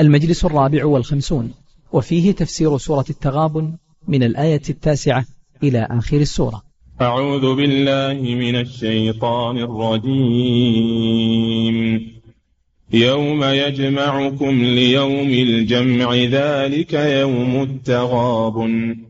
المجلس الرابع والخمسون وفيه تفسير سورة التغابن من الآية التاسعة إلى آخر السورة. أعوذ بالله من الشيطان الرجيم. يوم يجمعكم ليوم الجمع ذلك يوم التغابن.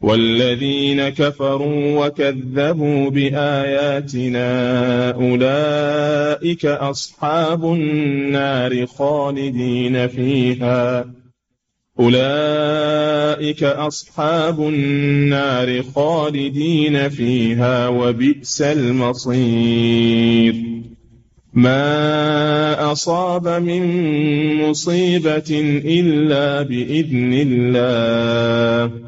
والذين كفروا وكذبوا بآياتنا أولئك أصحاب النار خالدين فيها. أولئك أصحاب النار خالدين فيها وبئس المصير. ما أصاب من مصيبة إلا بإذن الله.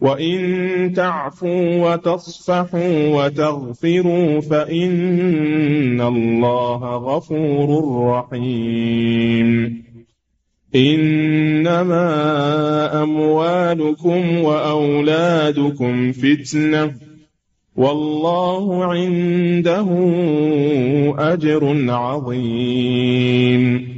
وإن تعفوا وتصفحوا وتغفروا فإن الله غفور رحيم. إنما أموالكم وأولادكم فتنة والله عنده أجر عظيم.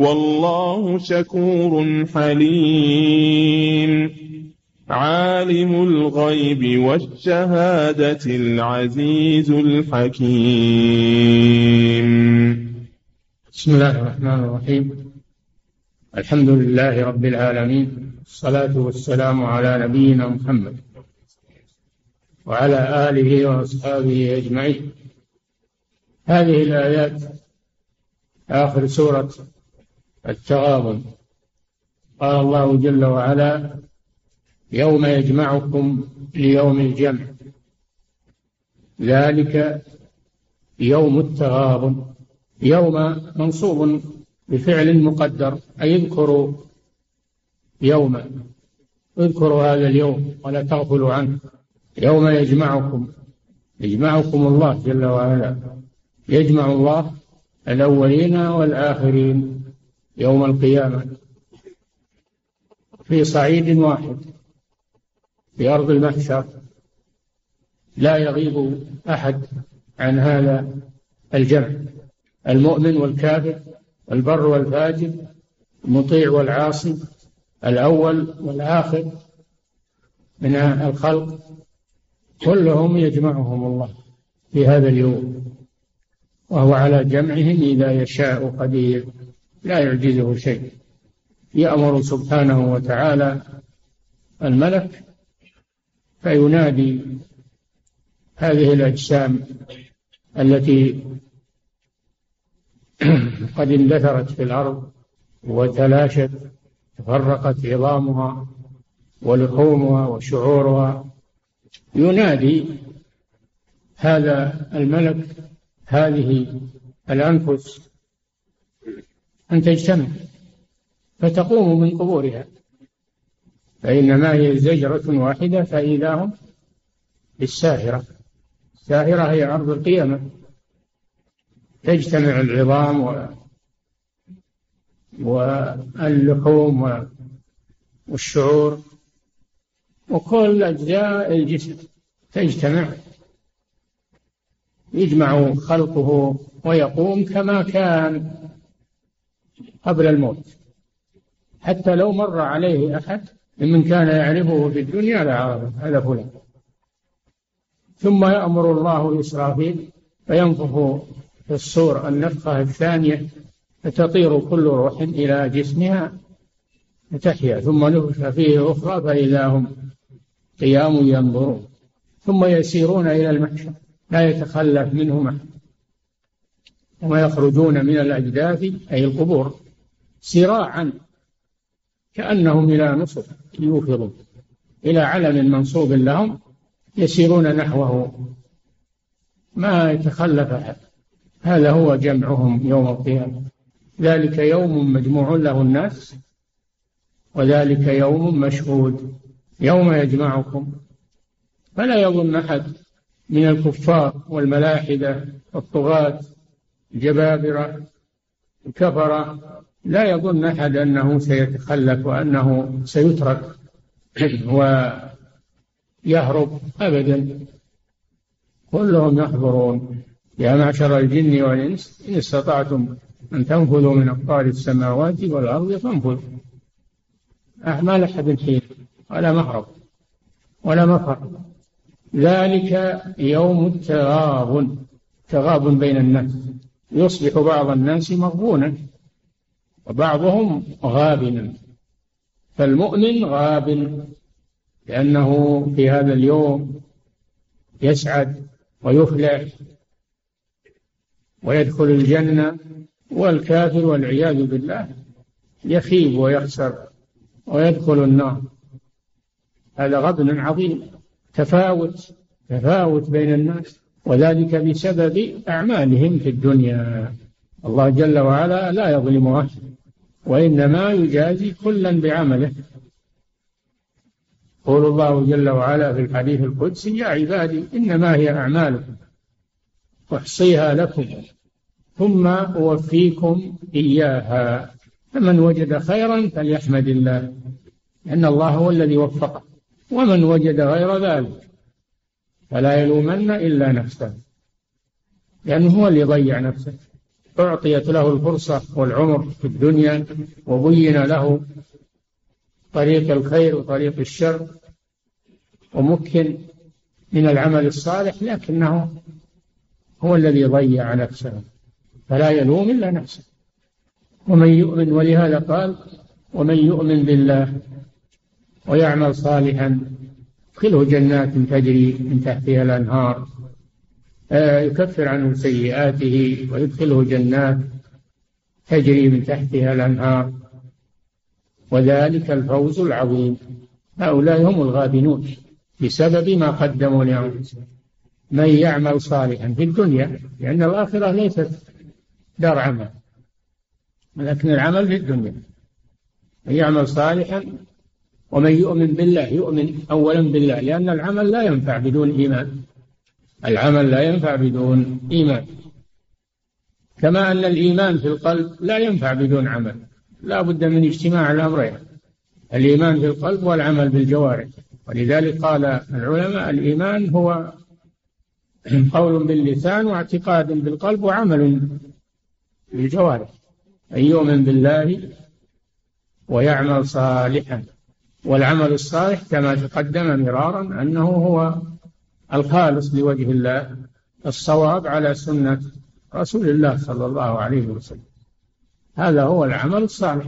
والله شكور حليم. عالم الغيب والشهادة العزيز الحكيم. بسم الله الرحمن الرحيم. الحمد لله رب العالمين. الصلاة والسلام على نبينا محمد وعلى آله وأصحابه أجمعين. هذه الآيات آخر سورة التغابن. قال الله جل وعلا يوم يجمعكم ليوم الجمع. ذلك يوم التغابن. يوم منصوب بفعل مقدر أي اذكروا يوما اذكروا هذا اليوم ولا تغفلوا عنه. يوم يجمعكم. يجمعكم الله جل وعلا. يجمع الله الأولين والآخرين. يوم القيامة في صعيد واحد في أرض المحشر لا يغيب أحد عن هذا الجمع. المؤمن والكافر البر والفاجر المطيع والعاصي الأول والآخر من الخلق كلهم يجمعهم الله في هذا اليوم وهو على جمعهم إذا يشاء قدير. لا يعجزه شيء. يأمر سبحانه وتعالى الملك فينادي هذه الأجسام التي قد اندثرت في الأرض وتلاشت تفرقت عظامها ولحومها وشعورها. ينادي هذا الملك هذه الأنفس أن تجتمع فتقوم من قبورها. فإنما هي زجرة واحدة فإذا هم بالساهرة. الساهرة هي أرض القيامة. تجتمع العظام و واللحوم والشعور وكل أجزاء الجسم تجتمع. يجمع خلقه ويقوم كما كان. قبل الموت. حتى لو مر عليه أحد ممن كان يعرفه في الدنيا لعرفه هذا فلان. ثم يأمر الله إسرافيل فينفخ في الصور النفخة الثانية فتطير كل روح إلى جسمها فتحيا ثم نفخ فيه أخرى فإذا هم قيام ينظرون. ثم يسيرون إلى المحشر لا يتخلف منهم أحد ويخرجون من الأجداث أي القبور. سراعا كأنهم إلى نصب يوفضون إلى علم منصوب لهم يسيرون نحوه. ما يتخلف أحد. هذا هو جمعهم يوم القيامة. ذلك يوم مجموع له الناس وذلك يوم مشهود يوم يجمعكم. فلا يظن أحد من الكفار والملاحدة والطغاة الجبابرة الكفرة لا يظن أحد أنه سيتخلف وأنه سيترك ويهرب أبدا. كلهم يحضرون يا معشر الجن والإنس إن استطعتم أن تنفذوا من أقطار السماوات والأرض فانفذوا. ما لأحد حين ولا مهرب ولا مفر. ذلك يوم التغاب تغاب بين الناس. يصبح بعض الناس مغبونا. وبعضهم غابنا فالمؤمن غاب لأنه في هذا اليوم يسعد ويفلح ويدخل الجنة والكافر والعياذ بالله يخيب ويخسر ويدخل النار. هذا غبن عظيم. تفاوت تفاوت بين الناس وذلك بسبب أعمالهم في الدنيا. الله جل وعلا لا يظلم أحد وإنما يجازي كلا بعمله. يقول الله جل وعلا في الحديث القدسي يا عبادي إنما هي أعمالكم أحصيها لكم ثم أوفيكم إياها. فمن وجد خيرا فليحمد الله لأن الله هو الذي وفقه ومن وجد غير ذلك فلا يلومن إلا نفسه لأنه هو اللي ضيع نفسه. أعطيت له الفرصة والعمر في الدنيا وبين له طريق الخير وطريق الشر ومكن من العمل الصالح لكنه هو الذي ضيع نفسه فلا يلوم إلا نفسه. ومن يؤمن ولهذا قال ومن يؤمن بالله ويعمل صالحا يدخله جنات تجري من تحتها الأنهار. يكفر عنه سيئاته ويدخله جنات تجري من تحتها الأنهار. وذلك الفوز العظيم. هؤلاء هم الغابنون بسبب ما قدموا لأنفسهم. من يعمل صالحا في الدنيا لأن الآخرة ليست دار عمل ولكن العمل في الدنيا. من يعمل صالحا ومن يؤمن بالله يؤمن أولا بالله لأن العمل لا ينفع بدون إيمان. العمل لا ينفع بدون إيمان. كما أن الإيمان في القلب لا ينفع بدون عمل. لا بد من اجتماع الأمرين الإيمان في القلب والعمل بالجوارح. ولذلك قال العلماء الإيمان هو قول باللسان واعتقاد بالقلب وعمل بالجوارح. أن يؤمن بالله ويعمل صالحا. والعمل الصالح كما تقدم مرارا أنه هو الخالص لوجه الله الصواب على سنة رسول الله صلى الله عليه وسلم. هذا هو العمل الصالح.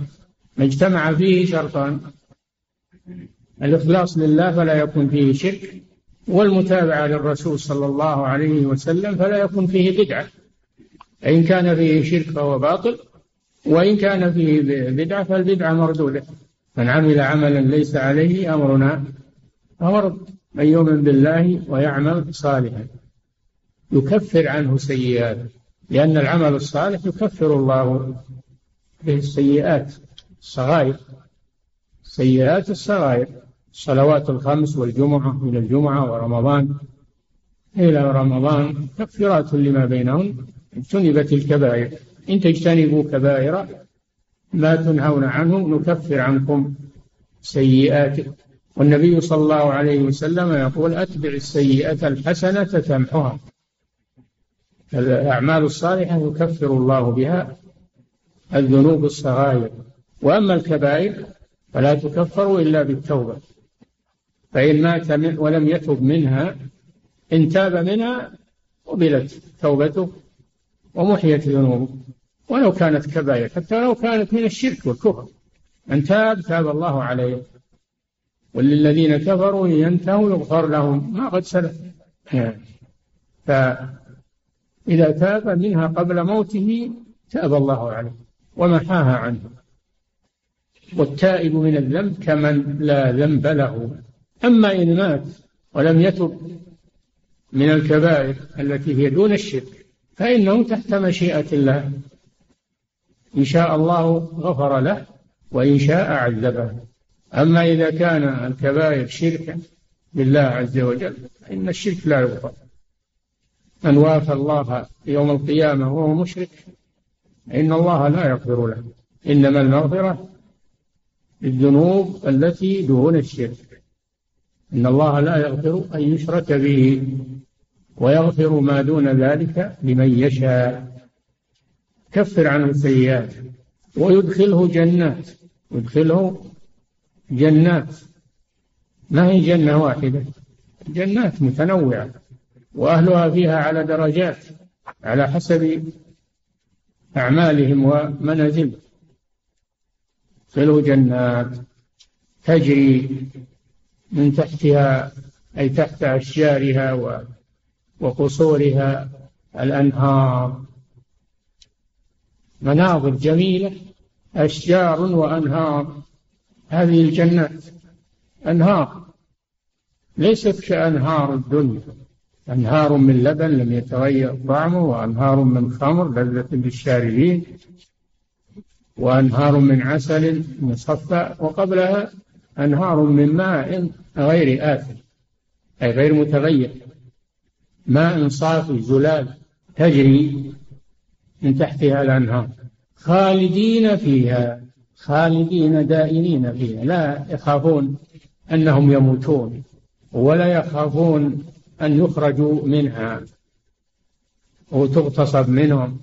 ما اجتمع فيه شرطان الإخلاص لله فلا يكون فيه شرك والمتابعة للرسول صلى الله عليه وسلم فلا يكون فيه بدعة. إن كان فيه شرك فهو باطل وإن كان فيه بدعة فالبدعة مردودة. من عمل عملا ليس عليه أمرنا فهو رد من يؤمن بالله ويعمل صالحا. يكفر عنه سيئاته لأن العمل الصالح يكفر الله بالسيئات الصغائر. سيئات الصغائر الصلوات الخمس والجمعة إلى الجمعة ورمضان إلى رمضان تكفيرات لما بينهم. اجتنبت الكبائر إن تجتنبوا كبائر ما تنهون عنه نكفر عنكم سيئاتكم. والنبي صلى الله عليه وسلم يقول أتبع السيئة الحسنة تمحها الأعمال الصالحة يكفر الله بها الذنوب الصغائر. وأما الكبائر فلا تكفر إلا بالتوبة. فإن مات من ولم يتب منها إن تاب منها قبلت توبته ومحيت ذنوبه. ولو كانت كبائر حتى لو كانت من الشرك والكفر. من تاب تاب الله عليه. وللذين كفروا ينتهوا يغفر لهم. ما قد سلف. فإذا تاب منها قبل موته تاب الله عليه ومحاها عنه. والتائب من الذنب كمن لا ذنب له. أما إن مات ولم يتب من الكبائر التي هي دون الشرك فإنه تحت مشيئة الله. إن شاء الله غفر له وإن شاء عذبه. أما إذا كان الكبائر شركا بالله عز وجل فإن الشرك لا يغفر. من وافى الله يوم القيامة وهو مشرك إن الله لا يغفر له. إنما المغفرة للذنوب التي دون الشرك. إن الله لا يغفر أن يشرك به ويغفر ما دون ذلك لمن يشاء. كفر عنه السيئات ويدخله جنات يدخله جنات. ما هي جنة واحدة؟ جنات متنوعة وأهلها فيها على درجات على حسب أعمالهم ومنازلهم. يدخله جنات تجري من تحتها أي تحت أشجارها وقصورها الأنهار. مناظر جميلة أشجار وأنهار. هذه الجنات أنهار. ليست كأنهار الدنيا. أنهار من لبن لم يتغير طعمه وأنهار من خمر لذة للشاربين وأنهار من عسل مصفى وقبلها أنهار من ماء غير آثم أي غير متغير. ماء صافي زلال تجري من تحتها الأنهار. خالدين فيها. خالدين دائمين فيها. لا يخافون أنهم يموتون ولا يخافون أن يخرجوا منها وتغتصب منهم.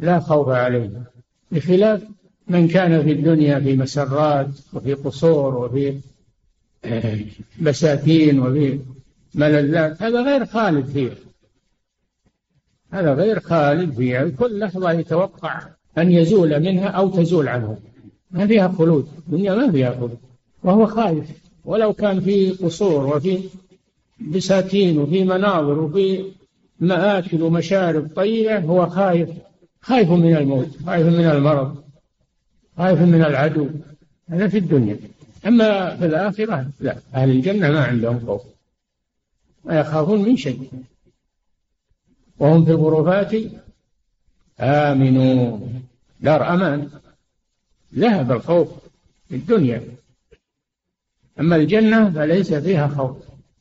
لا خوف عليهم. بخلاف من كان في الدنيا في مسرات وفي قصور وفي بساتين وفي ملذات هذا غير خالد فيها. هذا غير خالد فيها. كل لحظة يتوقع أن يزول منها أو تزول عنه. ما فيها خلود. الدنيا ما فيها خلود. وهو خايف ولو كان في قصور وفي بساتين وفي مناظر وفي مآكل ومشارب طيبة هو خايف خايف من الموت. خايف من المرض. خايف من العدو. هذا في الدنيا. أما في الآخرة لا. أهل الجنة ما عندهم خوف. ما يخافون من شيء. وهم في الغرفات آمنون دار أمان. ذهب الخوف في الدنيا. أما الجنة فليس فيها خوف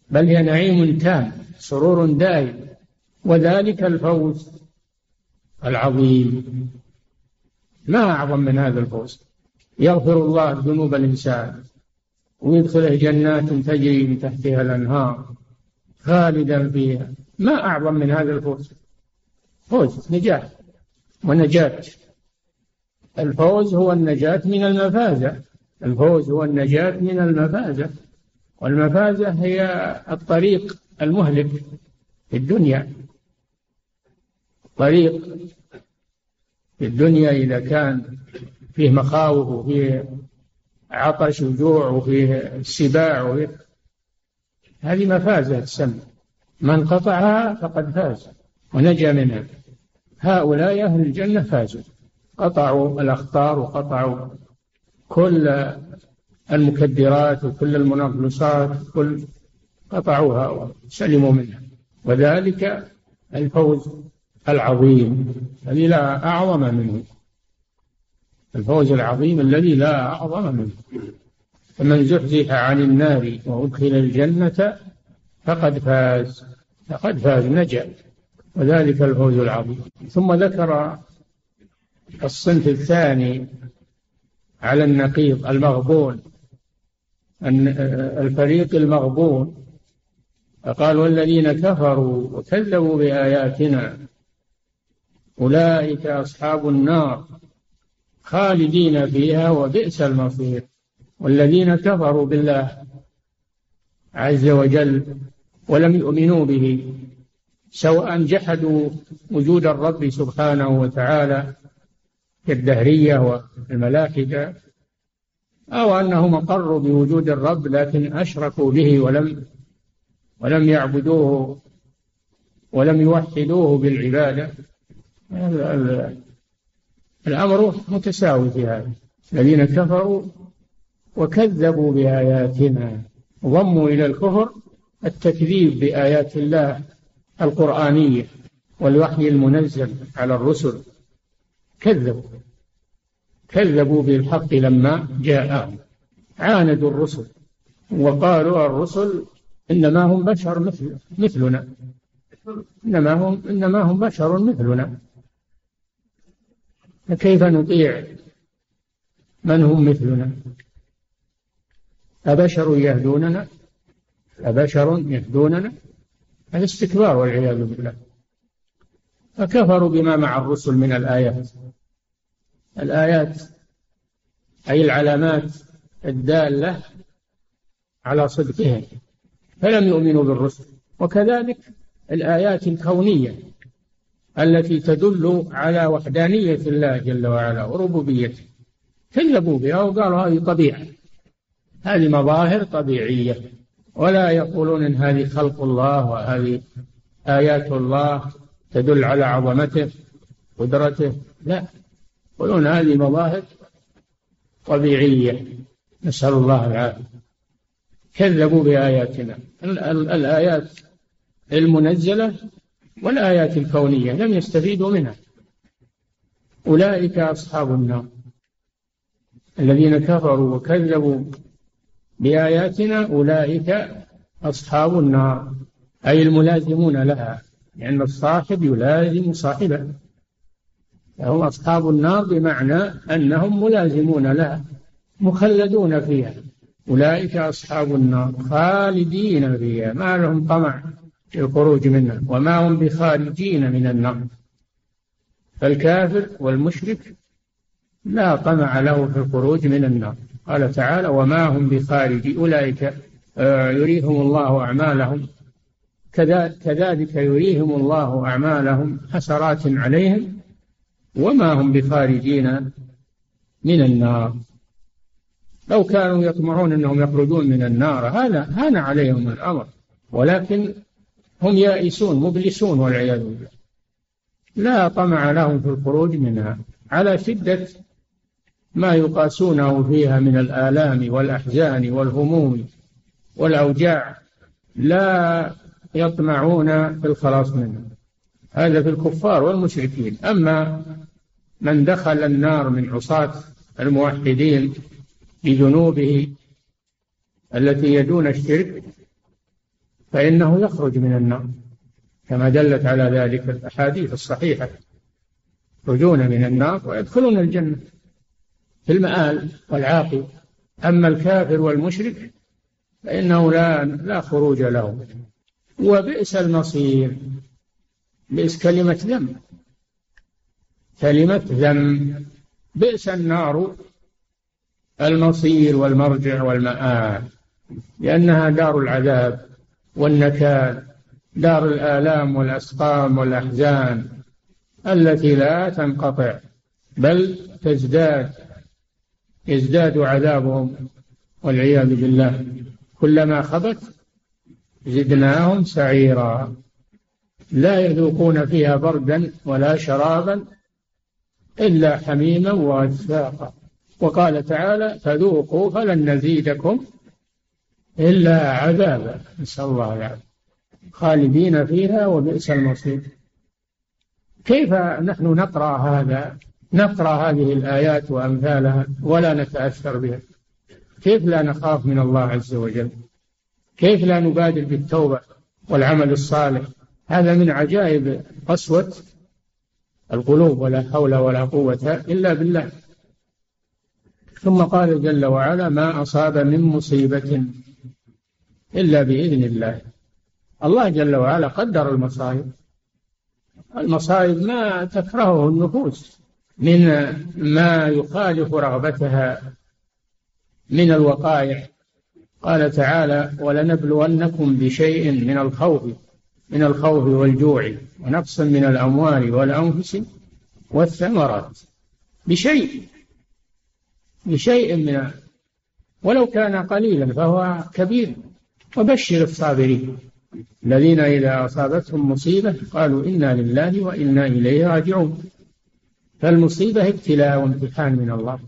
بل هي نعيم تام سرور دائم وذلك الفوز العظيم. ما أعظم من هذا الفوز؟ يغفر الله ذنوب الإنسان ويدخله جنات تجري من تحتها الأنهار خالدا فيها. ما أعظم من هذا الفوز؟ فوز نجاح. ونجاة. الفوز هو النجاة من المفازة. الفوز هو النجاة من المفازة. والمفازة هي الطريق المهلك في الدنيا. طريق في الدنيا إذا كان فيه مخاوف وفيه عطش وجوع وفيه سباع وفيه. هذه مفازة تسمى. من قطعها فقد فاز ونجا منها. هؤلاء أهل الجنة فازوا قطعوا الأخطار وقطعوا كل المكدرات وكل المنغصات كل قطعوها وسلموا منها. وذلك الفوز العظيم الذي لا أعظم منه. الفوز العظيم الذي لا أعظم منه. فمن زحزح عن النار وأدخل الجنة فقد فاز فقد فاز نجا. وذلك الفوز العظيم. ثم ذكر الصنف الثاني على النقيض المغبون الفريق المغبون فقال والذين كفروا وكذبوا بآياتنا أولئك أصحاب النار خالدين فيها وبئس المصير. والذين كفروا بالله عز وجل ولم يؤمنوا به سواء جحدوا وجود الرب سبحانه وتعالى كالدهرية والملاحدة أو أنهم أقروا بوجود الرب لكن أشركوا به ولم ولم يعبدوه ولم يوحدوه بالعبادة. الأمر متساوي في هذا. الذين كفروا وكذبوا بآياتنا ضموا إلى الكفر التكذيب بآيات الله القرآنية والوحي المنزل على الرسل. كذبوا. كذبوا بالحق لما جاءهم. عاندوا الرسل وقالوا الرسل إنما هم بشر مثل مثلنا. إنما هم إنما هم بشر مثلنا. فكيف نطيع من هم مثلنا؟ أبشر يهدوننا؟ أبشر يهدوننا؟ هذا استكبار والعياذ بالله. فكفروا بما مع الرسل من الآيات. الآيات أي العلامات الدالة على صدقهم. فلم يؤمنوا بالرسل. وكذلك الآيات الكونية التي تدل على وحدانية الله جل وعلا وربوبيته. كذبوا بها وقالوا هذه طبيعة. هذه مظاهر طبيعية. ولا يقولون إن هذه خلق الله وهذه آيات الله تدل على عظمته قدرته. لا. يقولون هذه مظاهر طبيعية. نسأل الله العافية. كذبوا بآياتنا. الآيات المنزلة والآيات الكونية لم يستفيدوا منها. أولئك أصحاب النار. الذين كفروا وكذبوا بآياتنا أولئك أصحاب النار أي الملازمون لها لأن الصاحب يلازم صاحبه. فهم أصحاب النار بمعنى أنهم ملازمون لها مخلدون فيها. أولئك أصحاب النار خالدين فيها. ما لهم طمع في الخروج منها وما هم بخارجين من النار. فالكافر والمشرك لا طمع له في الخروج من النار. قال تعالى وما هم بخارج أولئك آه، يريهم الله أعمالهم. كذلك يريهم الله أعمالهم حسرات عليهم. وما هم بخارجين من النار. لو كانوا يطمعون أنهم يخرجون من النار هذا هان عليهم الأمر. ولكن هم يائسون مبلسون والعياذ بالله. لا طمع لهم في الخروج منها. على شدة ما يقاسونه فيها من الآلام والأحزان والهموم والأوجاع لا يطمعون في الخلاص منها هذا في الكفار والمشركين. أما من دخل النار من عصاة الموحدين بذنوبه التي يدون الشرك فإنه يخرج من النار. كما دلت على ذلك الأحاديث الصحيحة. يخرجون من النار ويدخلون الجنة. في المآل والعاقل. أما الكافر والمشرك فإنه لا لا خروج له. وبئس المصير. بئس كلمة ذم. كلمة ذم. بئس النار. المصير والمرجع والمآل. لأنها دار العذاب والنكال. دار الآلام والأسقام والأحزان. التي لا تنقطع بل تزداد. يزداد عذابهم والعياذ بالله. كلما خبت زدناهم سعيرا. لا يذوقون فيها بردا ولا شرابا إلا حميما وغساقا وقال تعالى فذوقوا فلن نزيدكم إلا عذابا. نسأل الله العافية. خالدين فيها وبئس المصير. كيف نحن نقرأ هذا؟ نقرأ هذه الآيات وأمثالها ولا نتأثر بها. كيف لا نخاف من الله عز وجل؟ كيف لا نبادر بالتوبة والعمل الصالح؟ هذا من عجائب قسوة القلوب ولا حول ولا قوة إلا بالله. ثم قال جل وعلا ما أصاب من مصيبة إلا بإذن الله. الله جل وعلا قدر المصائب. المصائب ما تكرهه النفوس. من ما يخالف رغبتها من الوقائع قال تعالى ولنبلونكم بشيء من الخوف من الخوف والجوع ونقص من الأموال والأنفس والثمرات. بشيء بشيء من ولو كان قليلا فهو كبير. وبشر الصابرين الذين إذا أصابتهم مصيبة قالوا إنا لله وإنا إليه راجعون. فالمصيبة ابتلاء وامتحان من الله.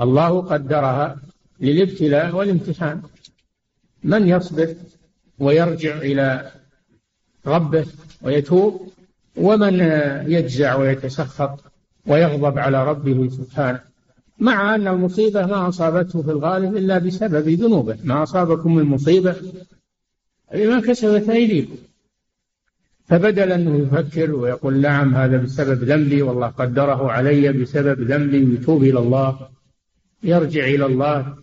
الله قدرها للابتلاء والامتحان. من يصبر ويرجع إلى ربه ويتوب ومن يجزع ويتسخط ويغضب على ربه سبحانه. مع أن المصيبة ما أصابته في الغالب إلا بسبب ذنوبه. ما أصابكم من مصيبة؟ بما كسبت أيديكم. فبدل أنه يفكر ويقول نعم هذا بسبب ذنبي والله قدره علي بسبب ذنبي ويتوب إلى الله يرجع إلى الله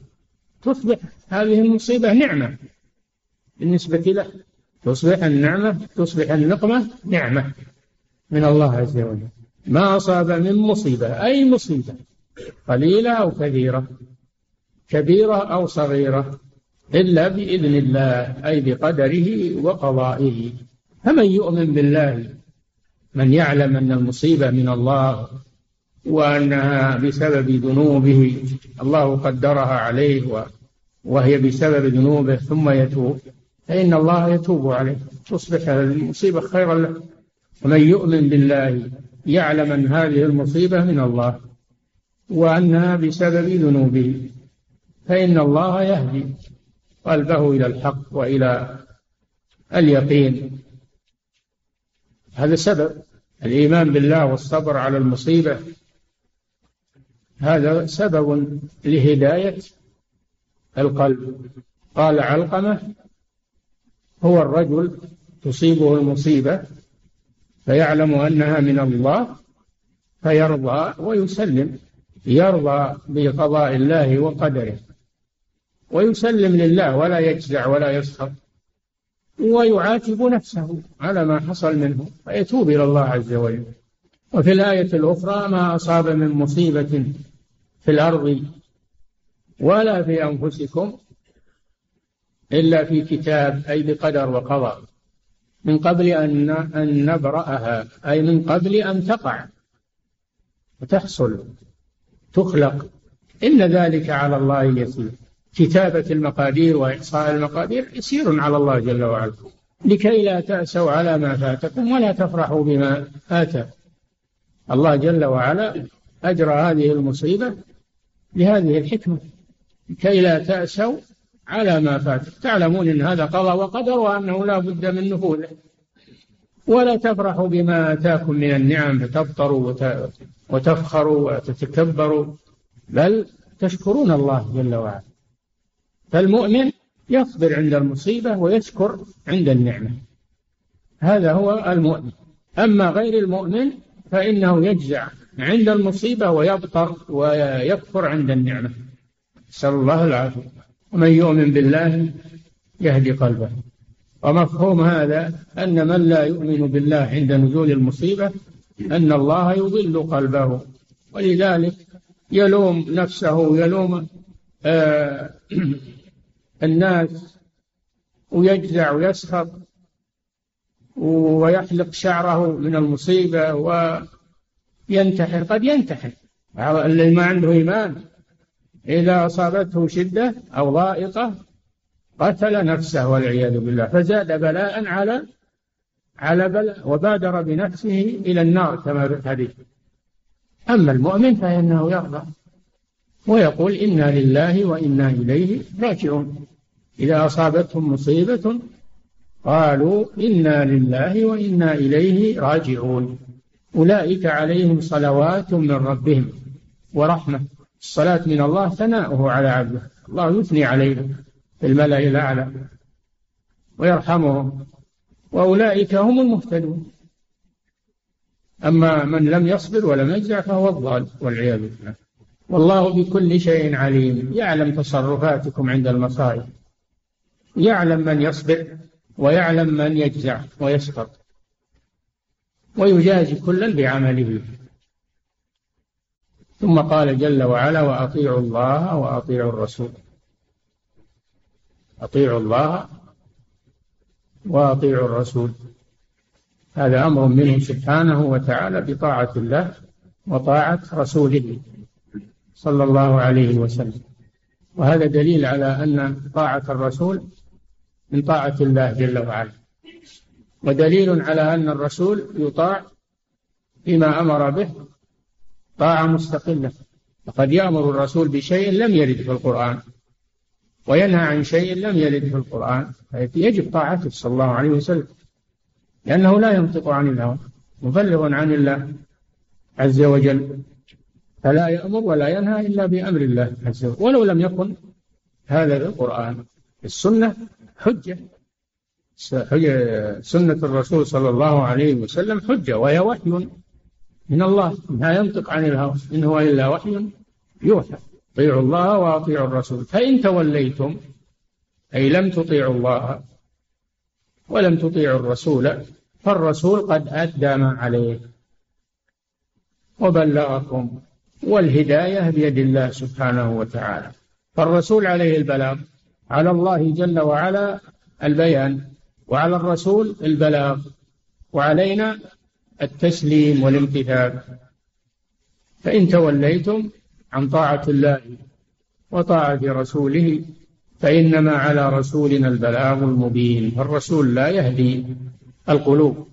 تصبح هذه المصيبة نعمة. بالنسبة له تصبح النعمة تصبح النقمة نعمة من الله عز وجل. ما أصاب من مصيبة أي مصيبة قليلة أو كثيرة كبيرة أو صغيرة إلا بإذن الله أي بقدره وقضائه. فمن يؤمن بالله من يعلم أن المصيبة من الله وأنها بسبب ذنوبه الله قدرها عليه وهي بسبب ذنوبه ثم يتوب فإن الله يتوب عليه تصبح المصيبة خيرا له. ومن يؤمن بالله يعلم أن هذه المصيبة من الله وأنها بسبب ذنوبه فإن الله يهدي قلبه إلى الحق وإلى اليقين. هذا سبب. الإيمان بالله والصبر على المصيبة هذا سبب لهداية القلب. قال علقمة هو الرجل تصيبه المصيبة فيعلم أنها من الله فيرضى ويسلم يرضى بقضاء الله وقدره ويسلم لله ولا يجزع ولا يسخط. ويعاتب نفسه على ما حصل منه فيتوب إلى الله عز وجل. وفي الآية الأخرى ما أصاب من مصيبة في الأرض ولا في أنفسكم إلا في كتاب أي بقدر وقضاء من قبل أن أن نبرأها أي من قبل أن تقع وتحصل تخلق. إن ذلك على الله يسير. كتابة المقادير وإحصاء المقادير يسير على الله جل وعلا. لكي لا تأسوا على ما فاتكم ولا تفرحوا بما آتى. الله جل وعلا أجرى هذه المصيبة لهذه الحكمة. لكي لا تأسوا على ما فات تعلمون أن هذا قضى وقدر وأنه لا بد من نفوذه ولا تفرحوا بما آتاكم من النعم فتبطروا وتفخروا وتتكبروا. بل تشكرون الله جل وعلا. فالمؤمن يصبر عند المصيبة ويشكر عند النعمة. هذا هو المؤمن. أما غير المؤمن فإنه يجزع عند المصيبة ويبطر ويكفر عند النعمة. نسأل الله العافية. ومن يؤمن بالله يهدي قلبه. ومفهوم هذا أن من لا يؤمن بالله عند نزول المصيبة أن الله يضل قلبه. ولذلك يلوم نفسه يلوم آه الناس ويجزع ويسخط ويحلق شعره من المصيبة وينتحر. قد ينتحر. اللي ما عنده إيمان. إذا أصابته شدة أو ضائقة قتل نفسه والعياذ بالله. فزاد بلاء على على بلاء وبادر بنفسه إلى النار كما في الحديث. أما المؤمن فإنه يرضى ويقول إنا لله وإنا إليه راجعون. إذا أصابتهم مصيبة قالوا إنا لله وإنا إليه راجعون. أولئك عليهم صلوات من ربهم ورحمة. الصلاة من الله ثناؤه على عبده. الله يثني عليه في الملأ الأعلى ويرحمهم وأولئك هم المهتدون. أما من لم يصبر ولم يجزع فهو الضال والعياذ بالله. والله بكل شيء عليم. يعلم تصرفاتكم عند المصائب. يعلم من يصبر ويعلم من يجزع ويسخط ويجازي كلا بعمله. ثم قال جل وعلا وأطيعوا الله وأطيعوا الرسول. أطيعوا الله وأطيعوا الرسول. هذا أمر منه سبحانه وتعالى بطاعة الله وطاعة رسوله صلى الله عليه وسلم. وهذا دليل على أن طاعة الرسول من طاعة الله جل وعلا. ودليل على أن الرسول يطاع فيما أمر به طاعة مستقلة. فقد يأمر الرسول بشيء لم يرد في القرآن وينهى عن شيء لم يرد في القرآن يجب طاعته صلى الله عليه وسلم لأنه لا ينطق عن الهوى مبلغ عن الله عز وجل فلا يأمر ولا ينهى إلا بأمر الله عز وجل. ولو لم يكن هذا القرآن السنة حجة. سنة الرسول صلى الله عليه وسلم حجة وهي وحي من الله لا ينطق عن الهوى إن هو إلا وحي يوحى. اطيعوا الله واطيعوا الرسول. فإن توليتم أي لم تطيعوا الله ولم تطيعوا الرسول فالرسول قد أدى ما عليه. وبلغكم والهداية بيد الله سبحانه وتعالى. فالرسول عليه البلاغ على الله جل وعلا البيان وعلى الرسول البلاغ وعلينا التسليم والامتثال. فإن توليتم عن طاعة الله وطاعة رسوله فإنما على رسولنا البلاغ المبين. الرسول لا يهدي القلوب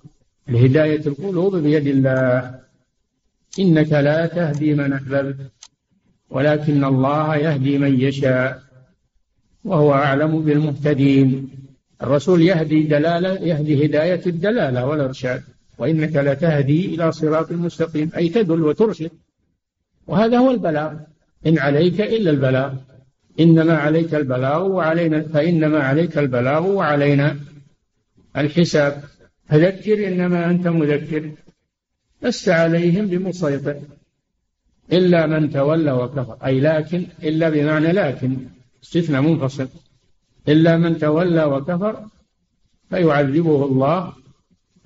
لهداية القلوب بيد الله. إنك لا تهدي من أحببت ولكن الله يهدي من يشاء. وهو أعلم بالمهتدين. الرسول يهدي دلالة يهدي هداية الدلالة والإرشاد. وإنك لتهدي إلى صراط مستقيم أي تدل وترشد. وهذا هو البلاغ. إن عليك إلا البلاغ. إنما عليك البلاغ وعلينا فإنما عليك البلاغ وعلينا الحساب. فذكر إنما أنت مذكر. لست عليهم بمسيطر. إلا من تولى وكفر. أي لكن إلا بمعنى لكن. استثناء منفصل. إلا من تولى وكفر فيعذبه الله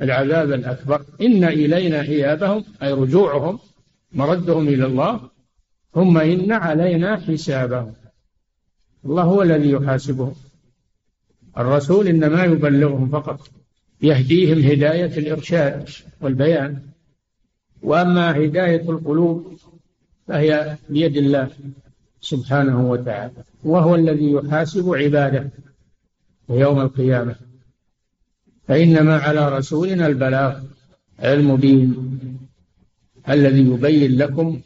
العذاب الأكبر. إن إلينا إيابهم أي رجوعهم مردهم إلى الله ثم إن علينا حسابهم. الله هو الذي يحاسبهم. الرسول إنما يبلغهم فقط يهديهم هداية الإرشاد والبيان. وأما هداية القلوب فهي بيد الله سبحانه وتعالى. وهو الذي يحاسب عباده يوم القيامة. فإنما على رسولنا البلاغ المبين الذي يبين لكم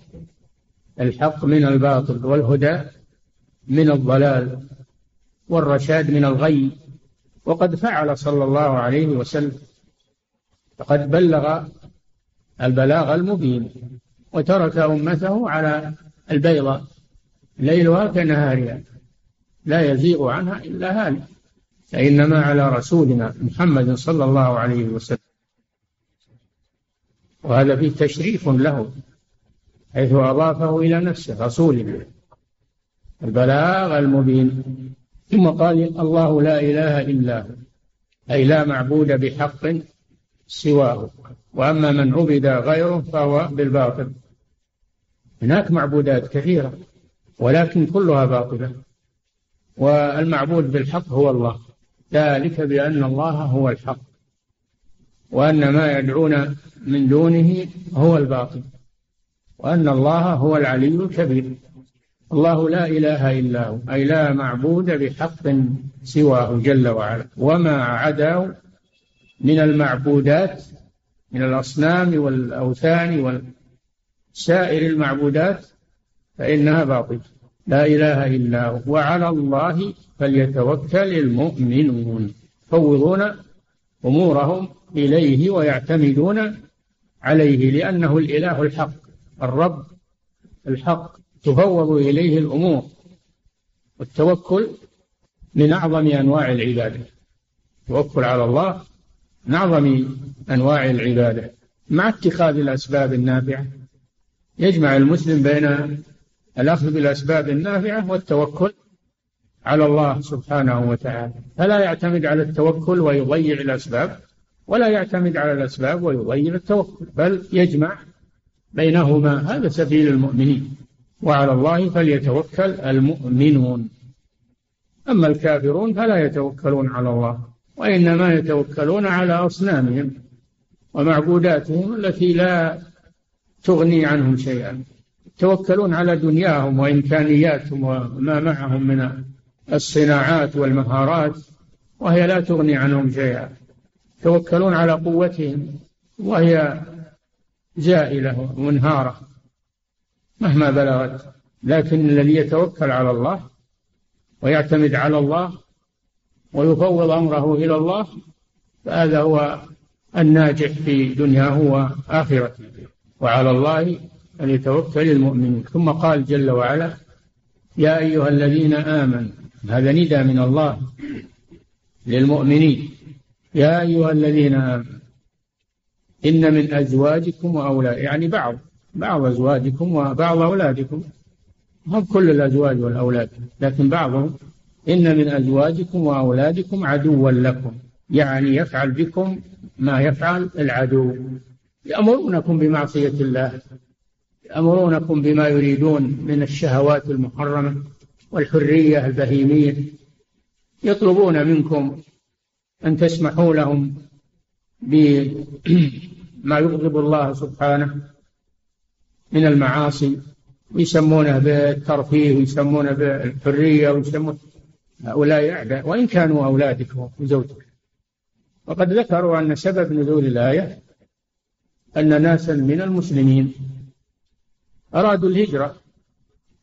الحق من الباطل والهدى من الضلال والرشاد من الغي. وقد فعل صلى الله عليه وسلم. فقد بلغ البلاغ المبين وترك أمته على البيضاء ليلها كنهارها. لا يزيغ عنها إلا هالك. فإنما على رسولنا محمد صلى الله عليه وسلم. وهذا فيه تشريف له حيث أضافه إلى نفسه رسول البلاغ المبين. ثم قال الله لا إله إلا هو. أي لا معبود بحق سواه. وأما من عبد غيره فهو بالباطل. هناك معبودات كثيرة. ولكن كلها باطلة. والمعبود بالحق هو الله. ذلك بأن الله هو الحق. وأن ما يدعون من دونه هو الباطل. وأن الله هو العلي الكبير. الله لا إله إلا هو. أي لا معبود بحق سواه جل وعلا. وما عداه من المعبودات من الأصنام والأوثان وسائر المعبودات فإنها باطلة لا إله إلا هو. وعلى الله فليتوكل المؤمنون. يفوضون أمورهم إليه ويعتمدون عليه لأنه الإله الحق الرب الحق. تفوض إليه الأمور. والتوكل من أعظم أنواع العبادة. التوكل على الله من أعظم أنواع العبادة. مع اتخاذ الأسباب النافعة يجمع المسلم بين الأخذ بالأسباب النافعة والتوكل على الله سبحانه وتعالى. فلا يعتمد على التوكل ويضيع الأسباب ولا يعتمد على الأسباب ويضيع التوكل بل يجمع بينهما. هذا سبيل المؤمنين وعلى الله فليتوكل المؤمنون. أما الكافرون فلا يتوكلون على الله وإنما يتوكلون على أصنامهم ومعبوداتهم التي لا تغني عنهم شيئا. يتوكلون على دنياهم وإمكانياتهم وما معهم من الصناعات والمهارات وهي لا تغني عنهم شيئا. يتوكلون على قوتهم وهي زائلة ومنهارة مهما بلغت. لكن الذي يتوكل على الله ويعتمد على الله ويفوض أمره إلى الله فهذا هو الناجح في دنياه وآخرته. وعلى الله فليتوكل المؤمنون. ثم قال جل وعلا يا أيها الذين آمنوا هذا ندى من الله للمؤمنين. يا أيها الذين آمنوا إن من أزواجكم وأولاد يعني بعض بعض أزواجكم وبعض أولادكم. هم كل الأزواج والأولاد لكن بعضهم. إن من أزواجكم وأولادكم عدوا لكم يعني يفعل بكم ما يفعل العدو. يأمرونكم بمعصية الله. يأمرونكم بما يريدون من الشهوات المحرمة والحرية البهيمية. يطلبون منكم أن تسمحوا لهم بما يغضب الله سبحانه من المعاصي ويسمونه بالترفيه ويسمونه بالحرية ويسمون هؤلاء أعداء وإن كانوا أولادك وزوجك وقد ذكروا أن سبب نزول الآية أن ناسا من المسلمين أرادوا الهجرة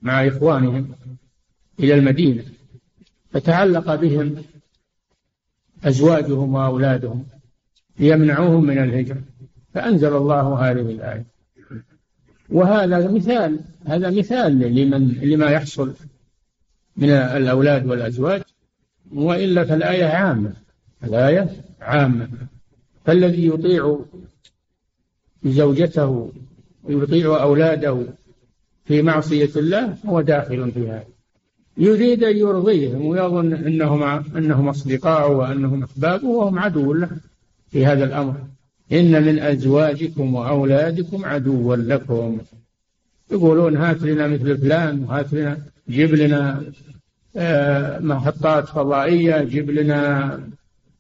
مع إخوانهم إلى المدينة فتعلق بهم أزواجهم وأولادهم ليمنعوهم من الهجرة فأنزل الله هذه الآية. وهذا مثال هذا مثال لمن لما يحصل من الأولاد والأزواج وإلا فالآية عامة الآية عامة. فالذي يطيع زوجته ويطيع أولاده في معصية الله هو داخل في هذا يريد أن يرضيهم ويظن أنهم أنهم أصدقاء وأنهم أحبابه وهم عدو له في هذا الأمر. إن من أزواجكم وأولادكم عدوا لكم. يقولون هات لنا مثل فلان وهات لنا جيب لنا آه، محطات فضائية جيب لنا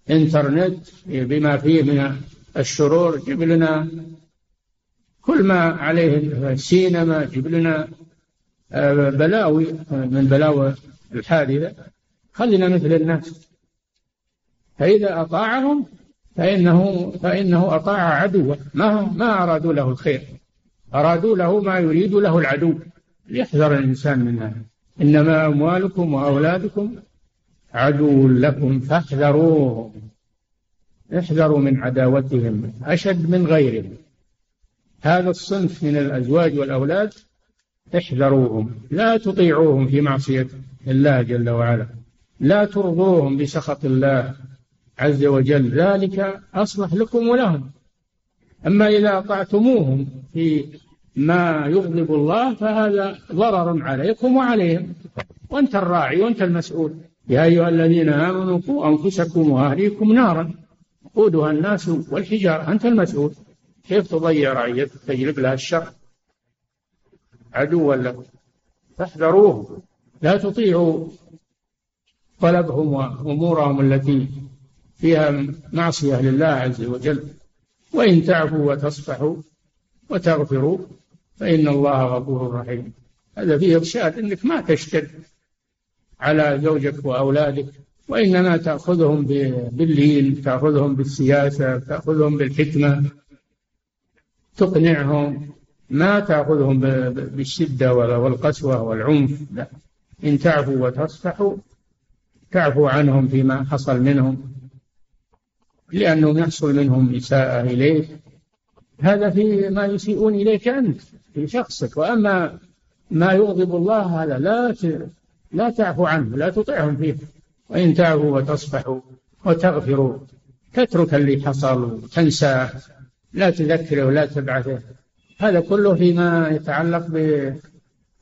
إنترنت بما فيه من الشرور جيب لنا كل ما عليه سينما جيب لنا آه، بلاوي من بلاوي الحادثة. خلينا مثل الناس. فإذا أطاعهم فإنه فإنه أطاع عدوه. ما ما أرادوا له الخير. أرادوا له ما يريد له العدو. ليحذر الإنسان من هذا. إنما أموالكم وأولادكم عدو لكم. فاحذروهم. احذروا من عداوتهم. أشد من غيرهم. هذا الصنف من الأزواج والأولاد احذروهم لا تطيعوهم في معصية الله جل وعلا. لا ترضوهم بسخط الله عز وجل ذلك أصلح لكم ولهم. أما إذا أطعتموهم في ما يغضب الله فهذا ضرر عليكم وعليهم. وأنت الراعي وأنت المسؤول. يا أيها الذين آمنوا قوا أنفسكم وأهليكم نارا. وقودها الناس والحجارة أنت المسؤول. كيف تضيع رعيتك تجلب لها الشر عدوا لكم فاحذروه. لا تطيعوا طلبهم وأمورهم التي فيها معصية لله عز وجل. وإن تعفوا وتصفحوا وتغفروا فإن الله غفور رحيم. هذا فيه إرشاد أنك ما تشتد على زوجك وأولادك وإنما تأخذهم باللين تأخذهم بالسياسة تأخذهم بالحكمة. تقنعهم ما تأخذهم بالشدة والقسوة والعنف. لا. إن تعفوا وتصفحوا تعفو عنهم فيما حصل منهم لأنه يحصل منهم إساءة إليك. هذا في ما يسيئون إليك أنت في شخصك. وأما ما يغضب الله هذا لا لا تعفو عنه لا تطيعهم فيه. وإن تعفوا وتصفحوا وتغفروا تترك اللي حصل وتنسى لا تذكره ولا تبعثه. هذا كله فيما يتعلق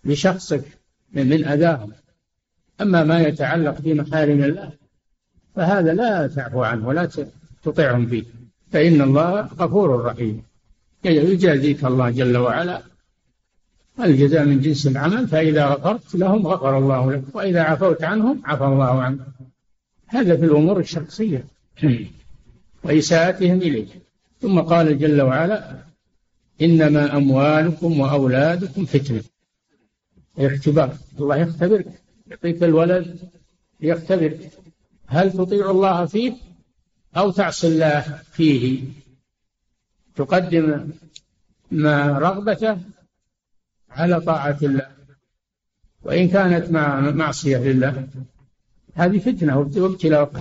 بشخصك من أذاهم. أما ما يتعلق بمحارم الله فهذا لا تعفو عنه ولا تطيعهم فيه. فإن الله غفور رحيم. يجازيك الله جل وعلا الجزاء من جنس العمل فإذا غفرت لهم غفر الله لك وإذا عفوت عنهم عفى الله عنك. هذا في الأمور الشخصية. وإساءتهم إليك. ثم قال جل وعلا إنما أموالكم وأولادكم فتنة. اختبار الله يختبرك. يعطيك الولد ليختبرك هل تطيع الله فيه أو تعصي الله فيه؟ تقدم ما رغبته على طاعة الله. وإن كانت مع معصية لله هذه فتنة وابتلاء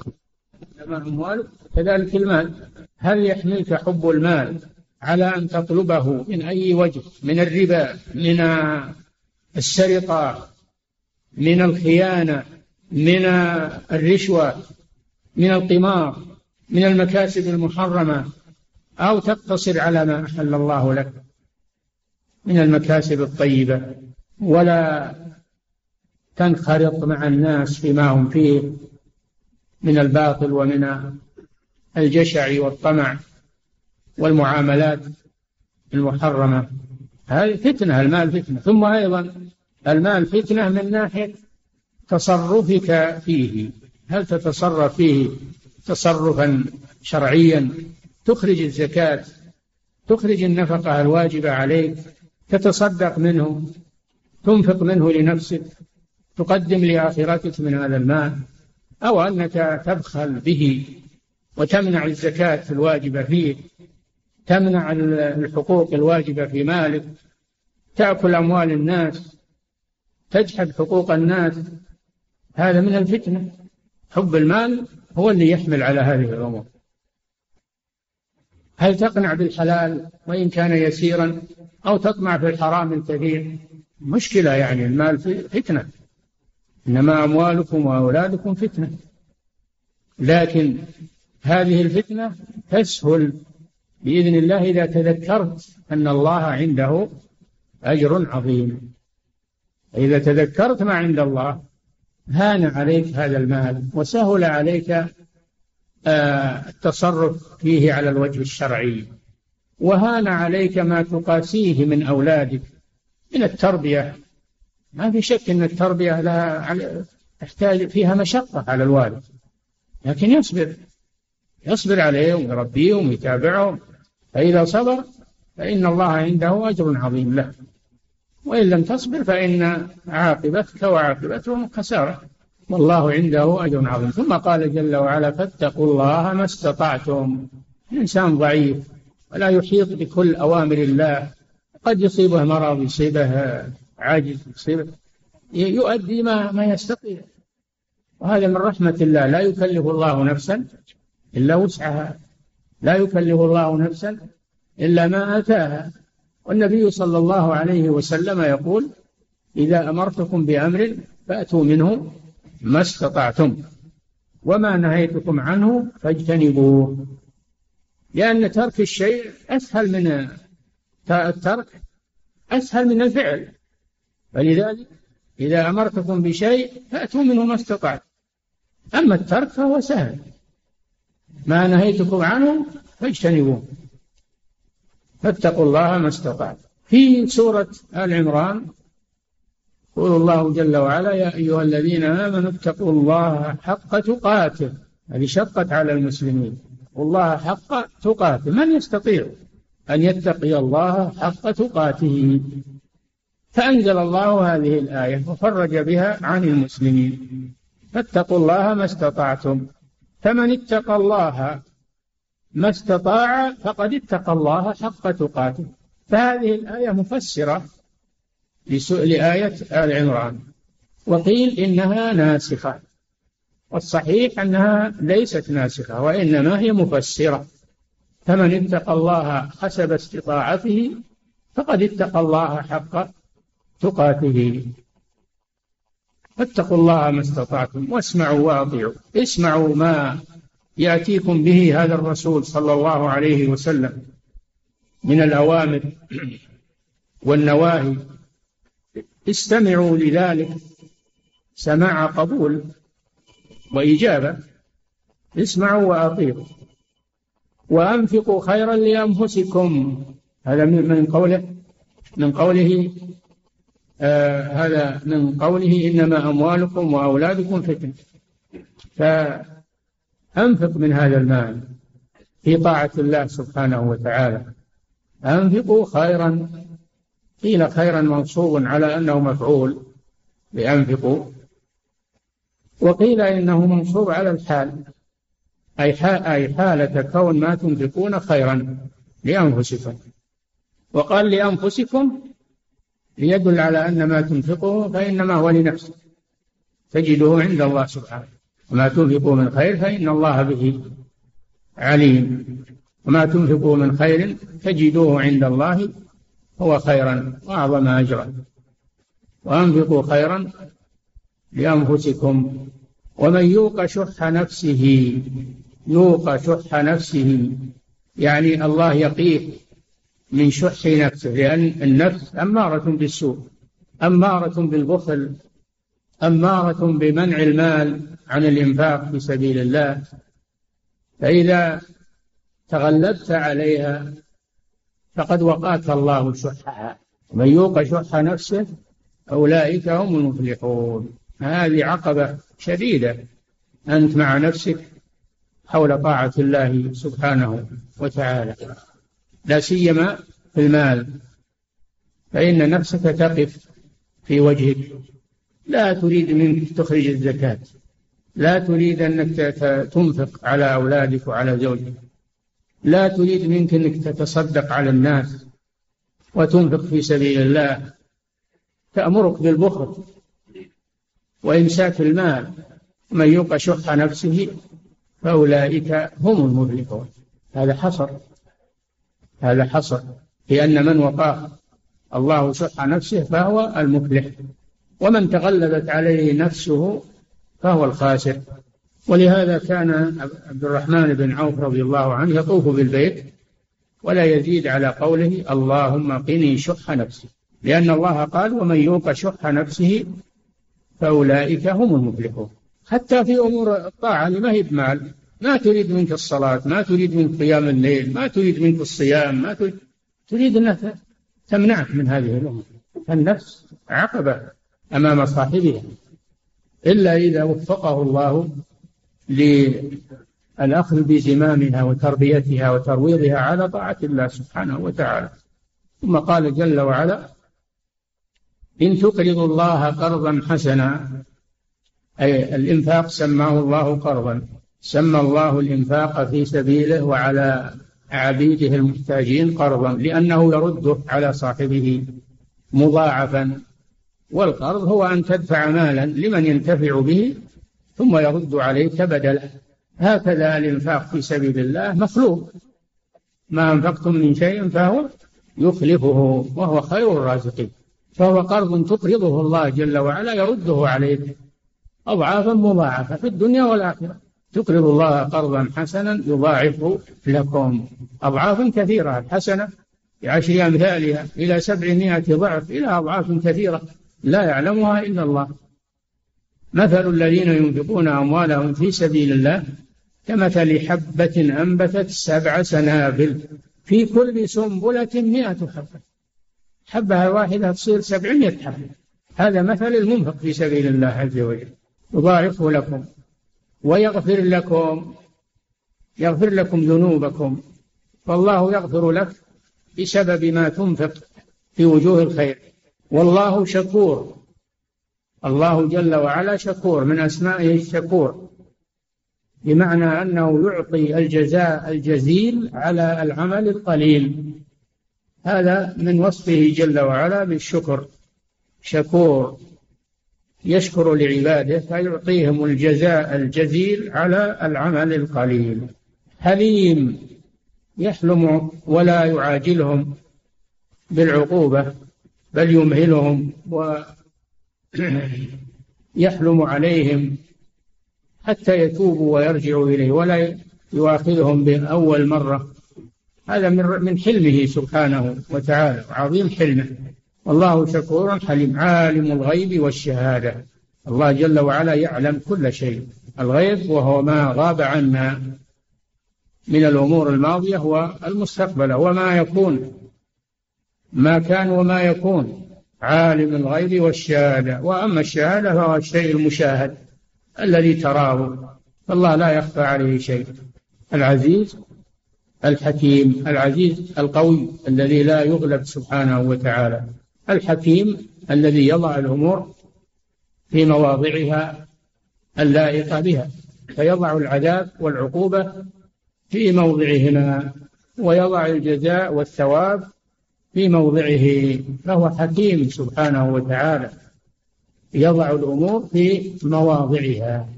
أموالك كذلك المال. هل يحملك حب المال على أن تطلبه من أي وجه؟ من الربا من السرقة من الخيانة من الرشوة من القمار من المكاسب المحرمة؟ أو تقتصر على ما أحل الله لك من المكاسب الطيبة ولا تنخرط مع الناس فيما هم فيه؟ من الباطل ومن الجشع والطمع والمعاملات المحرمة. هذه فتنة المال فتنة. ثم أيضا المال فتنة من ناحية تصرفك فيه. هل تتصرف فيه تصرفا شرعيا؟ تخرج الزكاة تخرج النفقة الواجبة عليك تتصدق منه تنفق منه لنفسك تقدم لآخرتك من هذا المال. أو أنك تبخل به وتمنع الزكاة الواجبة فيه تمنع الحقوق الواجبة في مالك تأكل أموال الناس تجحد حقوق الناس هذا من الفتنة. حب المال هو اللي يحمل على هذه الأمور. هل تقنع بالحلال وإن كان يسيرا أو تطمع في الحرام الكثير؟ مشكلة يعني المال فتنة. إنما أموالكم وأولادكم فتنة. لكن هذه الفتنة تسهل بإذن الله إذا تذكرت أن الله عنده أجر عظيم. إذا تذكرت ما عند الله هان عليك هذا المال وسهل عليك آه، التصرف فيه على الوجه الشرعي. وهان عليك ما تقاسيه من أولادك من التربية ما في شك أن التربية لها تحتاج فيها مشقة على الوالد. لكن يصبر. يصبر عليهم ويربيهم ويتابعهم فإذا صبر فإن الله عنده أجر عظيم له. وإن لم تصبر فإن عاقبتك وعاقبتهم خسارة. والله عنده أجر عظيم. ثم قال جل وعلا فاتقوا الله ما استطعتم. الإنسان ضعيف ولا يحيط بكل أوامر الله. قد يصيبه مرض يصيبه عاجز يصيبه يؤدي ما ما يستطيع. وهذا من رحمة الله. لا يكلف الله نفسا إلا وسعها. لا يكلف الله نفسا إلا ما آتاها. والنبي صلى الله عليه وسلم يقول إذا أمرتكم بأمر فأتوا منه ما استطعتم. وما نهيتكم عنه فاجتنبوه. لأن ترك الشيء أسهل من الترك أسهل من الفعل. فلذلك إذا أمرتكم بشيء فأتوا منه ما استطعتم. أما الترك فهو سهل. ما نهيتكم عنه فاجتنبوه. فاتقوا الله ما استطعتم. في سورة آل عمران يقول الله جل وعلا يا أيها الذين آمنوا اتقوا الله حق تقاته. هذه شقت على المسلمين. والله حق تقاته. من يستطيع أن يتقي الله حق تقاته؟ فأنزل الله هذه الآية وفرج بها عن المسلمين. فاتقوا الله ما استطعتم. فمن اتقى الله ما استطاع فقد اتقى الله حق تقاته. فهذه الآية مفسرة لآية آل عمران. وقيل إنها ناسخة. والصحيح أنها ليست ناسخة وإنما هي مفسرة. فمن اتقى الله حسب استطاعته فقد اتقى الله حق تقاته فاتقوا الله ما استطعتم واسمعوا وأطيعوا. اسمعوا ما يأتيكم به هذا الرسول صلى الله عليه وسلم من الأوامر والنواهي. استمعوا لذلك. سماع قبول وإجابة. اسمعوا وأطيعوا. وأنفقوا خيرا لأنفسكم. هذا من قوله من قوله آه هذا من قوله إنما أموالكم وأولادكم فتنة. فأنفق من هذا المال في طاعة الله سبحانه وتعالى. أنفقوا خيرا قيل خيرا منصوب على أنه مفعول بأنفقوا وقيل إنه منصوب على الحال أي أي حالة كون ما تنفقون خيرا لأنفسكم. وقال لأنفسكم ليدل على أن ما تنفقه فإنما هو لنفسك. تجده عند الله سبحانه. وما تنفقوا من خير فإن الله به عليم. وما تنفقوا من خير تجدوه عند الله هو خيرا وأعظم أجرا. وأنفقوا خيرا لأنفسكم. ومن يوق شح نفسه يوق شح نفسه يعني الله يقيه من شح نفسه لأن النفس أمارة بالسوء أمارة بالبخل أمارة بمنع المال عن الإنفاق في سبيل الله. فإذا تغلبت عليها فقد وقاك الله شحها. من يوق شح نفسه أولئك هم المفلحون. هذه عقبة شديدة. أنت مع نفسك حول طاعة الله سبحانه وتعالى. لا سيما في المال. فإن نفسك تقف في وجهك. لا تريد منك تخرج الزكاة. لا تريد أنك تنفق على أولادك وعلى زوجك. لا تريد منك أنك تتصدق على الناس وتنفق في سبيل الله. تأمرك بالبخل وإمساك المال. من يوق شح نفسه فأولئك هم المفلحون. هذا حصر. هذا حصر. لأن من وقاه الله شح نفسه فهو المفلح. ومن تغلبت عليه نفسه فهو الخاسر. ولهذا كان عبد الرحمن بن عوف رضي الله عنه يطوف بالبيت ولا يزيد على قوله اللهم قني شح نفسي. لأن الله قال ومن يوق شح نفسه فأولئك هم المفلحون. حتى في أمور الطاعة ما هي بمال. ما تريد منك الصلاة ما تريد منك قيام الليل ما تريد منك الصيام ما تريد تريد أنها تمنعك من هذه الأمور. النفس عقبة أمام صاحبها. إلا إذا وفقه الله للأخذ بزمامها وتربيتها وترويضها على طاعة الله سبحانه وتعالى. ثم قال جل وعلا إن تقرضوا الله قرضا حسنا أي الإنفاق سماه الله قرضا. سمى الله الإنفاق في سبيله وعلى عبيده المحتاجين قرضا لأنه يرده على صاحبه مضاعفا. والقرض هو أن تدفع مالا لمن ينتفع به ثم يرد عليك بدله هكذا الإنفاق في سبيل الله مخلوق. ما أنفقتم من شيء فهو يخلفه وهو خير الرازقين. فهو قرض تقرضه الله جل وعلا يرده عليك أضعافا مضاعفة في الدنيا والآخرة. تقرض الله قرضا حسنا يضاعفه لكم أضعافا كثيرة الحسنة بعشر أمثالها إلى سبعمائة ضعف إلى أضعاف كثيرة لا يعلمها إلا الله. مثل الذين ينفقون أموالهم في سبيل الله كمثل حبة أنبتت سبع سنابل في كل سنبلة مئة حبة. حبة واحدة تصير سبعمائة حبة. هذا مثل المنفق في سبيل الله عز وجل. يضاعفه لكم. ويغفر لكم يغفر لكم ذنوبكم. فالله يغفر لك بسبب ما تنفق في وجوه الخير. والله شكور. الله جل وعلا شكور من أسمائه الشكور. بمعنى أنه يعطي الجزاء الجزيل على العمل القليل. هذا من وصفه جل وعلا بالشكر. شكور. يشكر لعباده فيعطيهم الجزاء الجزيل على العمل القليل. حليم يحلم ولا يعاجلهم بالعقوبة بل يمهلهم ويحلم عليهم حتى يتوبوا ويرجعوا إليه ولا يؤاخذهم بأول مرة. هذا من من حلمه سبحانه وتعالى عظيم حلمه. والله شكور حليم عالم الغيب والشهادة. الله جل وعلا يعلم كل شيء. الغيب وهو ما غاب عنا من الأمور الماضية والمستقبلة وما يكون. ما كان وما يكون. عالم الغيب والشهادة. وأما الشهادة فهو الشيء المشاهد الذي تراه. فالله لا يخفى عليه شيء. العزيز الحكيم. العزيز القوي الذي لا يغلب سبحانه وتعالى. الحكيم الذي يضع الأمور في مواضعها اللائقة بها فيضع العذاب والعقوبة في موضعهما ويضع الجزاء والثواب في موضعه فهو حكيم سبحانه وتعالى. يضع الأمور في مواضعها.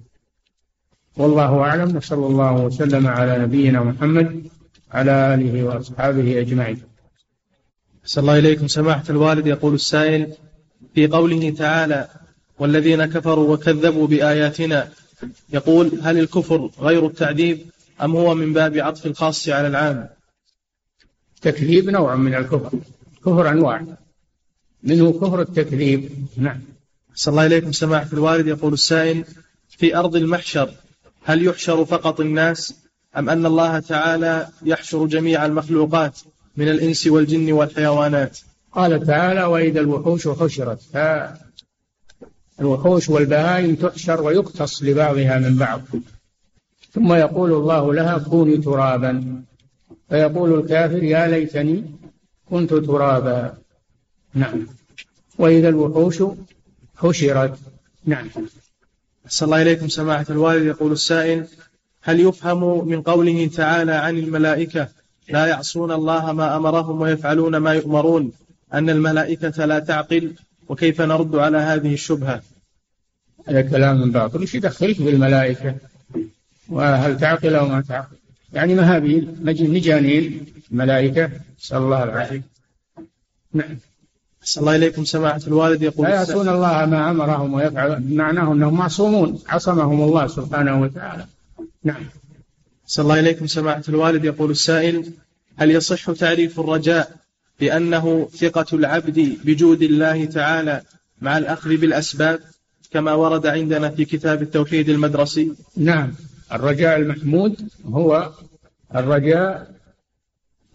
والله أعلم وصلى الله وسلم على نبينا محمد على آله وأصحابه أجمعين. صلى الله إليكم. سماحة الوالد يقول السائل في قوله تعالى والذين كفروا وكذبوا بآياتنا يقول هل الكفر غير التعذيب أم هو من باب عطف الخاص على العام؟ تكذيب نوع من الكفر كفر أنواع. منه كفر التكذيب. نعم. صلى الله إليكم. سماحة الوالد يقول السائل في أرض المحشر هل يحشر فقط الناس أم أن الله تعالى يحشر جميع المخلوقات؟ من الإنس والجن والحيوانات. قال تعالى وإذا الوحوش حشرت. الوحوش والبهائم تحشر ويقتص لبعضها من بعض. ثم يقول الله لها كوني ترابا. فيقول الكافر يا ليتني كنت ترابا. نعم. وإذا الوحوش حشرت. نعم. أحسن الله إليكم سماحة الوالد. يقول السائل هل يفهم من قوله تعالى عن الملائكة لا يعصون الله ما أمرهم ويفعلون ما يؤمرون أن الملائكة لا تعقل وكيف نرد على هذه الشبهة؟ هذا كلام باطل. إيش يدخلك بالملائكة وهل تعقل أو ما تعقل. يعني هذه؟ مجانين ملائكة نسأل الله العافية. نعم. أحسن الله إليكم سماحة الوالد. يقول لا يعصون الله ما أمرهم ويفعل معناه أنهم معصومون. عصمهم الله سبحانه وتعالى. نعم. أحسن الله إليكم سماحة الوالد. يقول السائل هل يصح تعريف الرجاء بأنه ثقة العبد بجود الله تعالى مع الأخذ بالأسباب كما ورد عندنا في كتاب التوحيد المدرسي؟ نعم. الرجاء المحمود هو الرجاء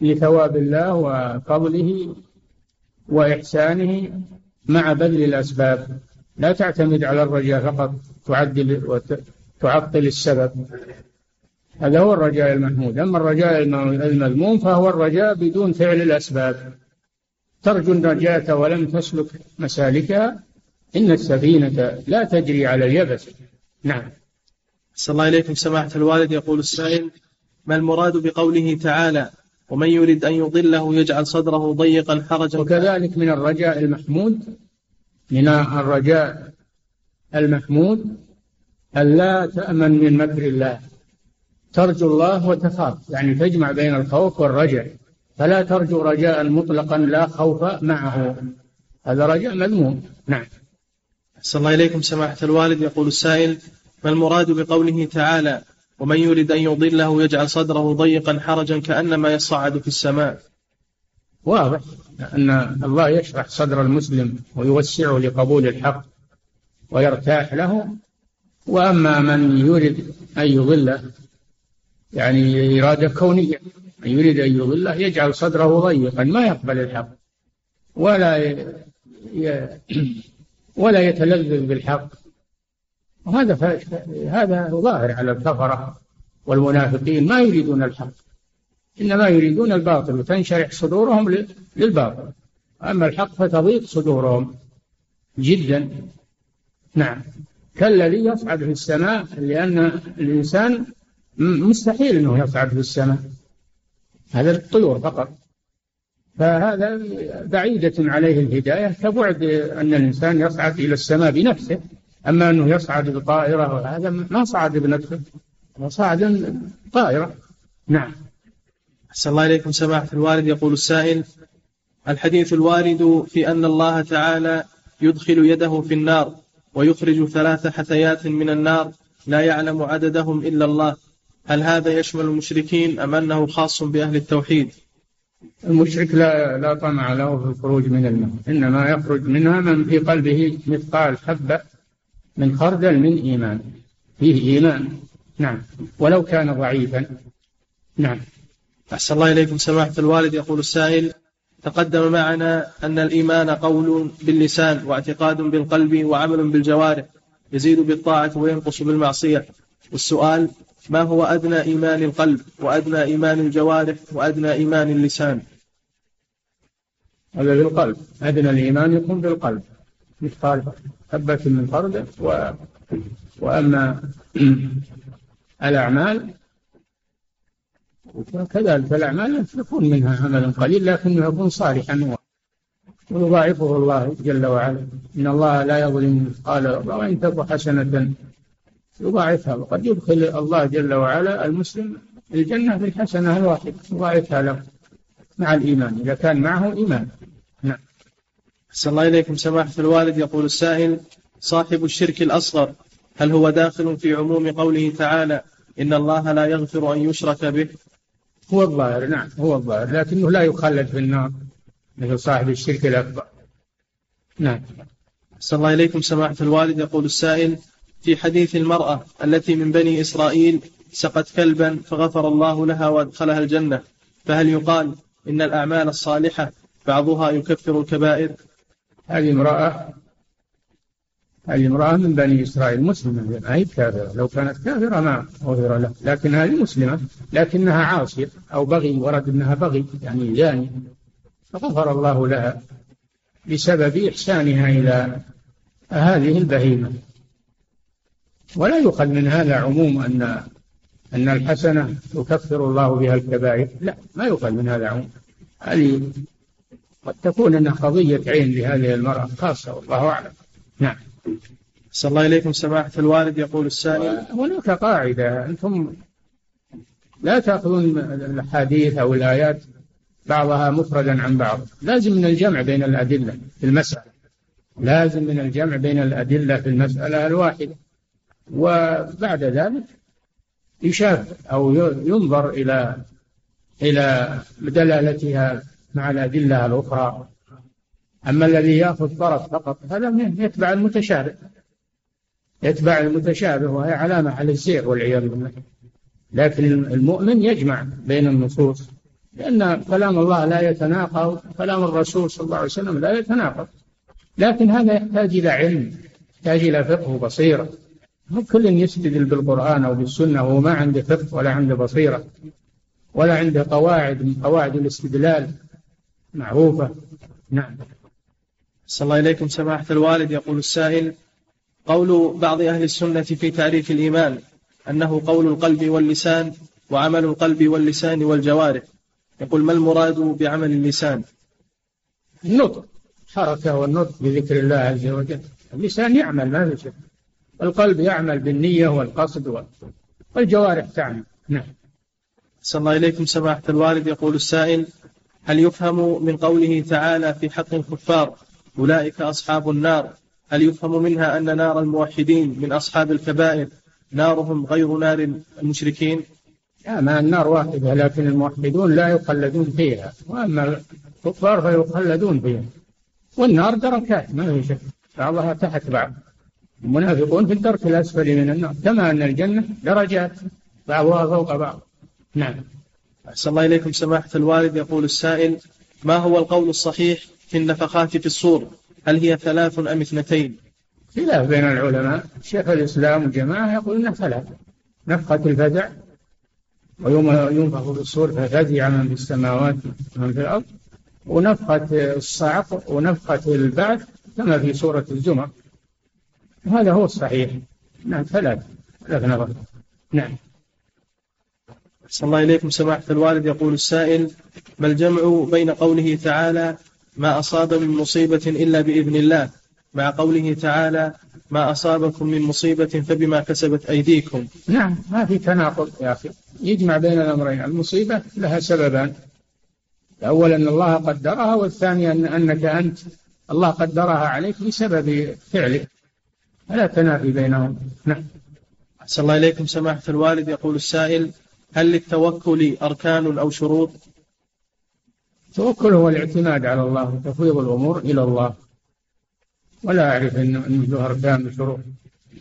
لثواب الله وفضله وإحسانه مع بذل الأسباب. لا تعتمد على الرجاء فقط تعدل وتعطل السبب. هذا هو الرجاء المحمود أما الرجاء المذموم فهو الرجاء بدون فعل الأسباب. ترجو النجاة ولم تسلك مسالكها. إن السفينة لا تجري على اليبس. نعم. صلى الله إليكم سماحة الوالد. يقول السائل ما المراد بقوله تعالى ومن يريد أن يضله يجعل صدره ضيقا حرجا وكذلك من الرجاء المحمود من الرجاء المحمود ألا تأمن من مكر الله. ترجو الله وتخاف. يعني تجمع بين الخوف والرجاء فلا ترجو رجاء مطلقا لا خوف معه. هذا رجاء مذموم. نعم. أحسن الله إليكم سماحة الوالد. يقول السائل ما المراد بقوله تعالى ومن يريد أن يضله يجعل صدره ضيقا حرجا كأنما يصعد في السماء واضح. أن الله يشرح صدر المسلم ويوسعه لقبول الحق ويرتاح له. وأما من يريد أن يضله يعني إرادة كونية. من يريد أن يضله يجعل صدره ضيقا ما يقبل الحق. ولا ي... ولا يتلذذ بالحق. وهذا ف... هذا ظاهر على الكفرة والمنافقين. ما يريدون الحق. إنما يريدون الباطل. وتنشرح صدورهم للباطل. أما الحق فتضيق صدورهم جدا. نعم. كالذي يصعد في السماء لأن الإنسان مستحيل أنه يصعد في السماء هذا الطيور فقط. فهذا بعيدة عليه الهداية. كبعد أن الإنسان يصعد إلى السماء بنفسه. أما أنه يصعد بطائرة هذا ما صعد بنفسه. صعد طائرة. نعم. أحسن الله إليكم سماحة الوالد. يقول السائل الحديث الوارد في أن الله تعالى يدخل يده في النار ويخرج ثلاث حثيات من النار لا يعلم عددهم إلا الله. هل هذا يشمل المشركين أم أنه خاص بأهل التوحيد؟ المشرك لا لا طمع له في الخروج من النار إنما يخرج منها من في قلبه مثقال حبة من خردل من إيمان. فيه إيمان. نعم. ولو كان ضعيفا. نعم. أحسن الله إليكم. سماحة الوالد يقول السائل تقدم معنا أن الإيمان قول باللسان واعتقاد بالقلب وعمل بالجوارح يزيد بالطاعة وينقص بالمعصية. والسؤال ما هو أدنى إيمان القلب وأدنى إيمان الجوارح وأدنى إيمان اللسان؟ هذا بالقلب أدنى الإيمان يكون بالقلب مثقال حبة من خردل و... وأما الأعمال وكذلك الأعمال يكون منها عمل قليل لكنه يكون صالحا. ويضاعفه الله جل وعلا. إن الله لا يظلم مثقال وإن تك حسنة يضاعفها. وقد يدخل الله جل وعلا المسلم الجنة بالحسنة الواحدة يضاعفها له مع الإيمان إذا كان معه إيمان. نعم. أحسن الله إليكم سماحة الوالد. يقول السائل صاحب الشرك الأصغر هل هو داخل في عموم قوله تعالى إن الله لا يغفر أن يشرك به؟ هو الظاهر نعم هو الظاهر لكنه لا يخلد في النار مثل صاحب الشرك الأكبر. نعم. أحسن الله إليكم سماحة الوالد. يقول السائل في حديث المرأة التي من بني إسرائيل سقت كلبا فغفر الله لها وادخلها الجنة. فهل يقال إن الأعمال الصالحة بعضها يكفر الكبائر؟ هذه امرأة هذه امرأة من بني إسرائيل مسلمة ما هي كافرة؟ لو كانت كافرة ما غفر لها لكن هذه مسلمة لكنها عاصية أو بغي ورد أنها بغي يعني زاني فغفر الله لها بسبب إحسانها إلى هذه البهيمة. ولا يؤخذ من هذا عموم أن أن الحسنة يكفر الله بها الكبائر. لا ما يؤخذ من هذا عموم. هذه قد تكون أنها قضية عين لهذه المرأة خاصة والله أعلم. نعم. صلى الله إليكم سماحة الوالد يقول السائل. هناك قاعدة أنتم لا تأخذون الأحاديث أو الآيات بعضها مفردا عن بعض. لازم من الجمع بين الأدلة في المسألة. لازم من الجمع بين الأدلة في المسألة الواحدة. وبعد ذلك يشاف أو ينظر إلى إلى دلالتها مع الأدلة الأخرى. أما الذي يأخذ طرف فقط هذا يتبع المتشابه يتبع المتشابه وهي علامة على الزيغ والعياذ بالله. لكن المؤمن يجمع بين النصوص لأن كلام الله لا يتناقض كلام الرسول صلى الله عليه وسلم لا يتناقض. لكن هذا يحتاج إلى علم يحتاج إلى فقه وبصيرة مو كل يستدل بالقرآن أو بالسنة وهو ما عنده فقه ولا عنده بصيرة ولا عنده قواعد من قواعد الاستدلال معروفة. نعم. صلى الله إليكم سماحة الوالد. يقول السائل قول بعض أهل السنة في تعريف الإيمان أنه قول القلب واللسان وعمل القلب واللسان والجوارح. يقول ما المراد بعمل اللسان؟ النطق. حركة والنطق بذكر الله عز وجل. اللسان يعمل ما في شك. القلب يعمل بالنية والقصد والجوارح تعمل. نعم. صلى الله إليكم سماحة الوالد. يقول السائل هل يفهم من قوله تعالى في حق الكفار أولئك أصحاب النار؟ هل يفهم منها أن نار الموحدين من أصحاب الكبائر نارهم غير نار المشركين؟ لا ما النار واحدة لكن الموحدون لا يخلدون فيها. وأما الكفار فيخلدون فيها. والنار دركات ما في شك. بعضها تحت بعض. المنافقون في الدرك الأسفل من النار. كما أن الجنة درجات بعضها فوق بعض. نعم. أحسن الله إليكم سماحة الوالد. يقول السائل ما هو القول الصحيح في النفخات في الصور؟ هل هي ثلاث أم اثنتين؟ خلاف بين العلماء. شيخ الإسلام والجماعة يقول إنها ثلاث. نفخة الفزع ويوم ينفخ في الصور ففزع من في السماوات ومن في الأرض. ونفخة الصعق ونفخة البعث كما في سورة الزمر. هذا هو الصحيح. نعم ثلاث ثلاث نظر نعم. صلى الله إليكم. سماحة الوالد يقول السائل ما الجمع بين قوله تعالى ما أصاب من مصيبة إلا بإذن الله مع قوله تعالى ما أصابكم من مصيبة فبما كسبت أيديكم نعم ما في تناقض يا أخي. يجمع بين الأمرين المصيبة لها سببان. الأول أن الله قدرها والثاني أن أنك أنت الله قدرها عليك بسبب فعلك فلا تنافي بينهم. نعم. أحسن الله إليكم سماحة الوالد. يقول السائل هل للتوكل أركان أو شروط؟ التوكل هو الاعتماد على الله وتفويض الأمور إلى الله. ولا أعرف أنه له أركان وشروط.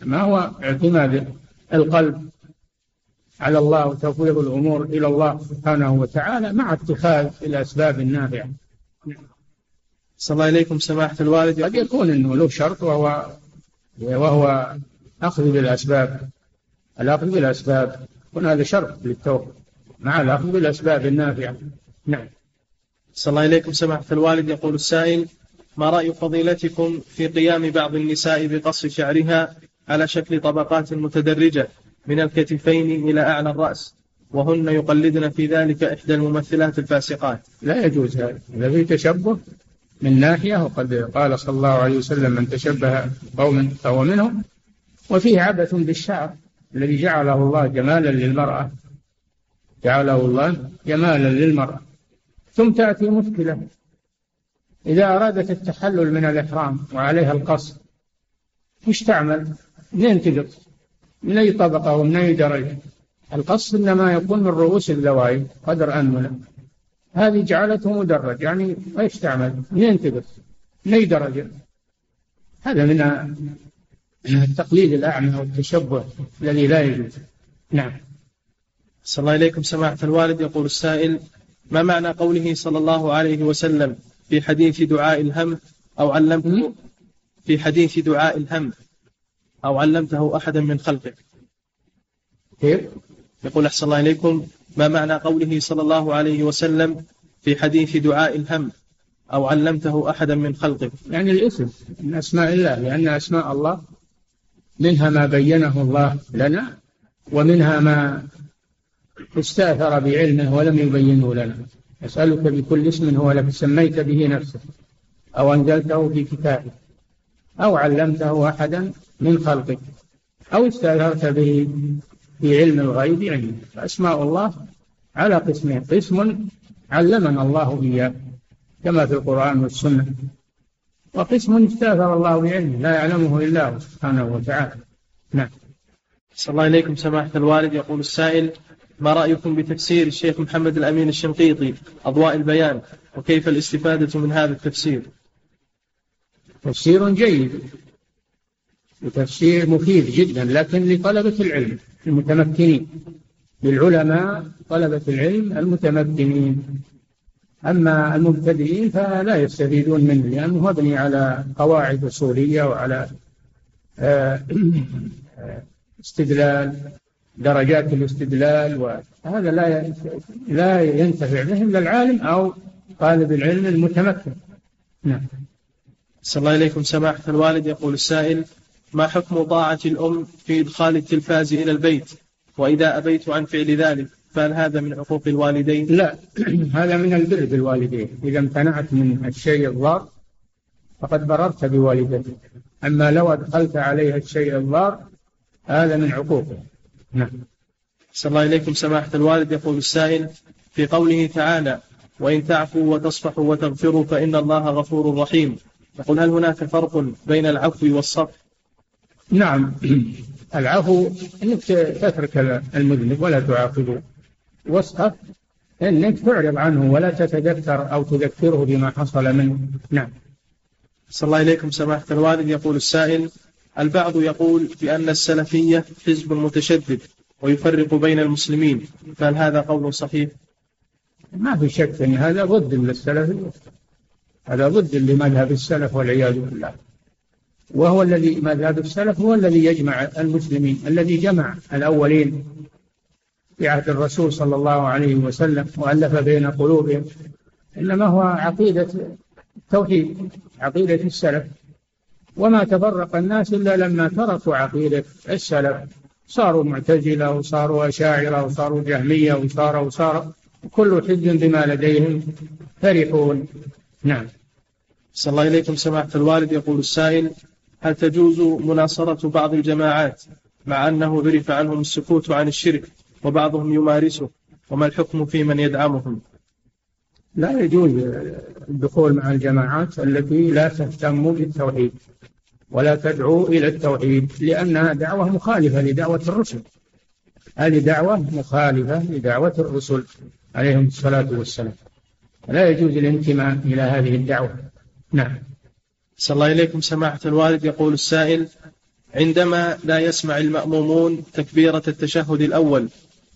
ما هو اعتماد القلب على الله وتفويض الأمور إلى الله سبحانه وتعالى مع اتخاذ الأسباب النافعة. صلى الله إليكم سماحة الوالد. قد يكون أنه له شرط وهو وهو أخذ بالأسباب. الأخذ بالأسباب هذا شرط للتوكل مع الأخذ بالأسباب النافعة. نعم. صلى الله إليكم سماحة الوالد. يقول السائل ما رأي فضيلتكم في قيام بعض النساء بقص شعرها على شكل طبقات متدرجة من الكتفين إلى أعلى الرأس وهن يقلدن في ذلك إحدى الممثلات الفاسقات؟ لا يجوز هذا. إذا في تشبه من ناحية وقد قال صلى الله عليه وسلم من تشبه قوم فهو منهم وفيه عبث بالشعر الذي جعله الله جمالا للمرأة جعله الله جمالا للمرأة ثم تأتي مشكلة إذا أرادت التحلل من الإحرام وعليها القصر وش تعمل؟ منين تقص؟ من أي طبقة ومن أي درجة؟ القص إنما يكون من رؤوس الذوائب قدر أنملة هذه جعلته مدرج يعني إيش تعمل؟ منين تقص؟ من أي درجة؟ هذا من التقليد الأعمى والتشبه الذي لا يجوز نعم صلى الله إليكم سماحة الوالد يقول السائل ما معنى قوله صلى الله عليه وسلم في حديث دعاء الهم أو علمته في حديث دعاء الهم أو علمته أحدا من خلقك كيف؟ يقول أحسن الله إليكم ما معنى قوله صلى الله عليه وسلم في حديث دعاء الهم أو علمته أحدا من خلقك يعني الاسم من أسماء الله لأن أسماء الله منها ما بينه الله لنا ومنها ما استأثر بعلمه ولم يبينه لنا. أسألك بكل اسم هو لك سميت به نفسك أو أنزلته في كتابك أو علمته أحدا من خلقك أو استأثرت به في علم الغيب عندك فأسماء الله على قسمين. قسم علمنا الله إياه كما في القرآن والسنة. وقسم استاثر الله بعلمه لا يعلمه إلا هو سبحانه وتعالى. نعم. صلى الله إليكم سماحة الوالد. يقول السائل ما رأيكم بتفسير الشيخ محمد الأمين الشنقيطي؟ أضواء البيان. وكيف الاستفادة من هذا التفسير؟ تفسير جيد. وتفسير مفيد جدا لكن لطلبة العلم. المتمكنين. للعلماء طلبة العلم المتمكنين. أما المبتدئين فلا يستفيدون منه لأنه مبني على قواعد أصولية وعلى آه، استدلال درجات الاستدلال وهذا لا لا ينتفع به إلا العالم أو طالب العلم المتمكن. نعم. صلى الله إليكم سماحة الوالد يقول السائل ما حكم طاعة الأم في إدخال التلفاز إلى البيت؟ وإذا أبيت عن فعل ذلك فهل هذا من عقوق الوالدين؟ لا هذا من البر بالوالدين إذا امتنعت من الشيء الضار فقد بررت بوالدتك. أما لو أدخلت عليها الشيء الضار هذا من عقوقه نعم. صلى الله إليكم سماحة الوالد يقول السائل في قوله تعالى وإن تعفوا وتصفحوا وتغفروا فإن الله غفور رحيم. يقول هل هناك فرق بين العفو والصفح؟ نعم. العفو إنك تترك المذنب ولا تعاقبه. والصفح إنك تعرض عنه ولا تتذكر أو تذكره بما حصل منه. نعم. صلى الله إليكم سماحة الوالد يقول السائل البعض يقول بأن السلفية حزب متشدد ويفرق بين المسلمين. فهل هذا قول صحيح؟ ما في شك أن هذا ضد للسلفية. هذا ضد لمذهب السلف والعياذ بالله. وهو الذي مذهب السلف هو الذي يجمع المسلمين الذي جمع الأولين في عهد الرسول صلى الله عليه وسلم وألف بين قلوبهم إنما هو عقيدة التوحيد عقيدة السلف. وما تفرق الناس إلا لما تركوا عقيدة السلف. صاروا معتزلة وصاروا أشاعرة وصاروا جهمية وصاروا وصاروا كل حزب بما لديهم فرحون. نعم. صلى الله إليكم سماحة الوالد يقول السائل هل تجوز مناصرة بعض الجماعات مع أنه عرف عنهم السكوت عن الشرك وبعضهم يمارسه؟ وما الحكم في من يدعمهم؟ لا يجوز الدخول مع الجماعات التي لا تهتم بالتوحيد ولا تدعو إلى التوحيد لأنها دعوة مخالفة لدعوة الرسل. هذه دعوة مخالفة لدعوة الرسل عليهم الصلاة والسلام. لا يجوز الانتماء إلى هذه الدعوة. نعم. صلى الله إليكم سماحة الوالد يقول السائل عندما لا يسمع المأمومون تكبيرة التشهد الأول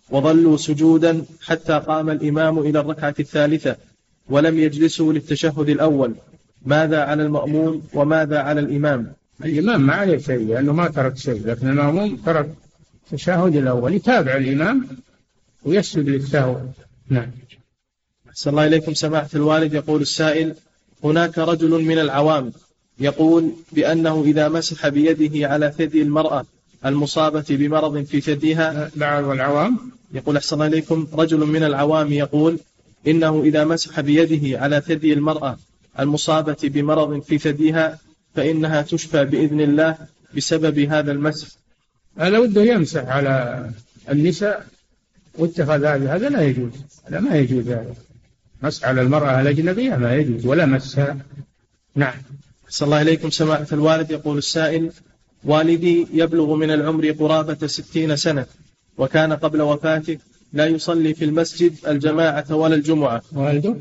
وظلوا سجودا حتى قام الإمام إلى الركعة الثالثة ولم يجلسوا للتشهد الأول ماذا على المأموم وماذا على الإمام؟ الإمام ما عليه شيء لأنه ما ترك شيء لكن المأموم ترك التشهد الأول يتابع الإمام ويسجد للسهو نعم. أحسن الله إليكم سماحة الوالد يقول السائل هناك رجل من العوام يقول بأنه إذا مسح بيده على ثدي المرأة المصابة بمرض في ثديها بعض العوام يقول أحسن إليكم رجل من العوام يقول إنه إذا مسح بيده على ثدي المرأة المصابة بمرض في ثديها فإنها تشفى بإذن الله بسبب هذا المسح. هذا وده يمسح على النساء واتخذ هذا هذا لا يجوز هذا ما يجوز. هذا مسح على المرأة الأجنبية ما يجوز ولا مسها نعم. صلى الله إليكم سماحة الوالد. يقول السائل والدي يبلغ من العمر قرابة ستين سنة وكان قبل وفاته. لا يصلي في المسجد الجماعة ولا الجمعة. والده؟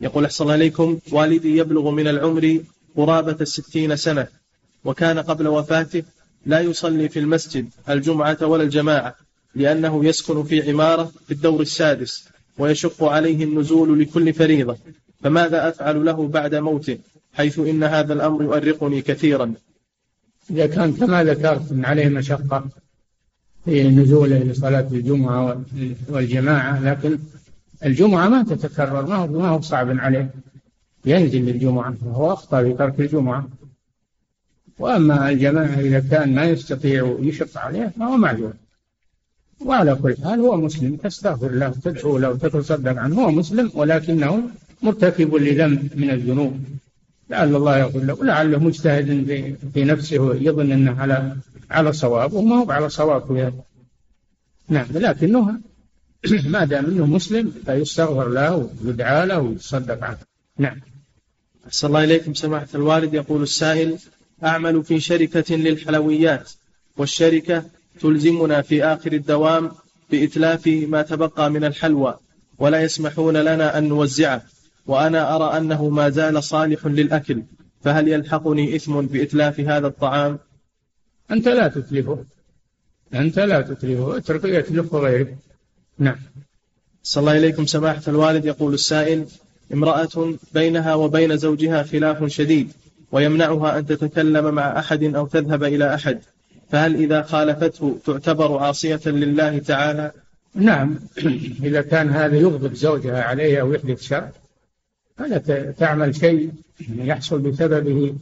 يقول أحسن الله إليكم والدي يبلغ من العمر قرابة الستين سنة وكان قبل وفاته. لا يصلي في المسجد الجمعة ولا الجماعة لأنه يسكن في عمارة في الدور السادس ويشق عليه النزول لكل فريضة. فماذا أفعل له بعد موته؟ حيث إن هذا الأمر يؤرقني كثيرا. إذا كان كما ذكرت أن عليه مشقة في النزول لصلاة الجمعة والجماعة لكن الجمعة ما تتكرر ما هو ما هو صعب عليه. ينزل للجمعة وهو أخطأ في ترك الجمعة. وأما الجماعة إذا كان ما يستطيع يشق عليه فهو معذور. وعلى كل حال هو مسلم تستغفر له تدعو له تتصدق عنه هو مسلم ولكنه مرتكب لذنب من الذنوب. لعل الله يغفر له ولعله مجتهد في نفسه يظن إنه على على صواب وما هو على صواب في هذا نعم لكنه ما دام إنه مسلم فيستغفر له ويدعى له ويتصدق عنه. نعم. أحسن الله إليكم سماحة الوالد. يقول السائل أعمل في شركة للحلويات والشركة تلزمنا في آخر الدوام بإتلاف ما تبقى من الحلوى ولا يسمحون لنا أن نوزعه. وأنا أرى أنه ما زال صالح للأكل فهل يلحقني إثم بإتلاف هذا الطعام؟ أنت لا تتلفه. أنت لا تتلفه. اترك يتلفه غيرك. نعم. صلى الله إليكم سماحة الوالد. يقول السائل امرأة بينها وبين زوجها خلاف شديد ويمنعها أن تتكلم مع أحد أو تذهب إلى أحد. فهل إذا خالفته تعتبر عاصية لله تعالى؟ نعم. إذا كان هذا يغضب زوجها عليها أو يحدث شر فلا تعمل شيء يحصل بسببه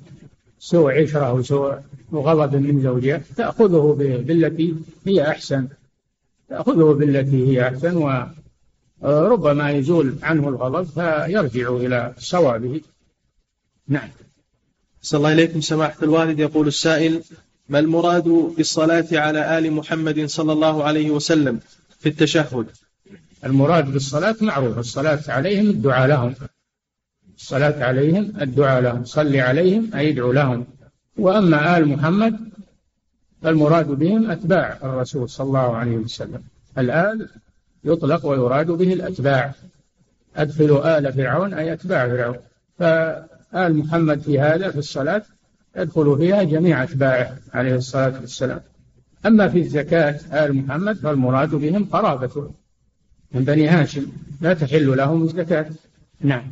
سوء عشرة أو سوء غضب من زوجها تأخذه بالتي هي أحسن. تأخذه بالتي هي أحسن وربما يزول عنه الغضب فيرجع إلى صوابه. نعم. صلى الله إليكم سماحة الوالد. يقول السائل ما المراد بالصلاة على آل محمد صلى الله عليه وسلم في التشهد؟ المراد بالصلاة معروف الصلاة عليهم الدعاء لهم. الصلاة عليهم الدعاء لهم صل عليهم أي ادعو لهم. وأما آل محمد فالمراد بهم أتباع الرسول صلى الله عليه وسلم. الآل يطلق ويراد به الأتباع. أدخلوا آل فرعون أي أتباع فرعون. فآل محمد في هذا في الصلاة يدخل فيها جميع أتباعه عليه الصلاة والسلام. أما في الزكاة آل محمد فالمراد بهم قرابته من بني هاشم. لا تحل لهم الزكاة. نعم.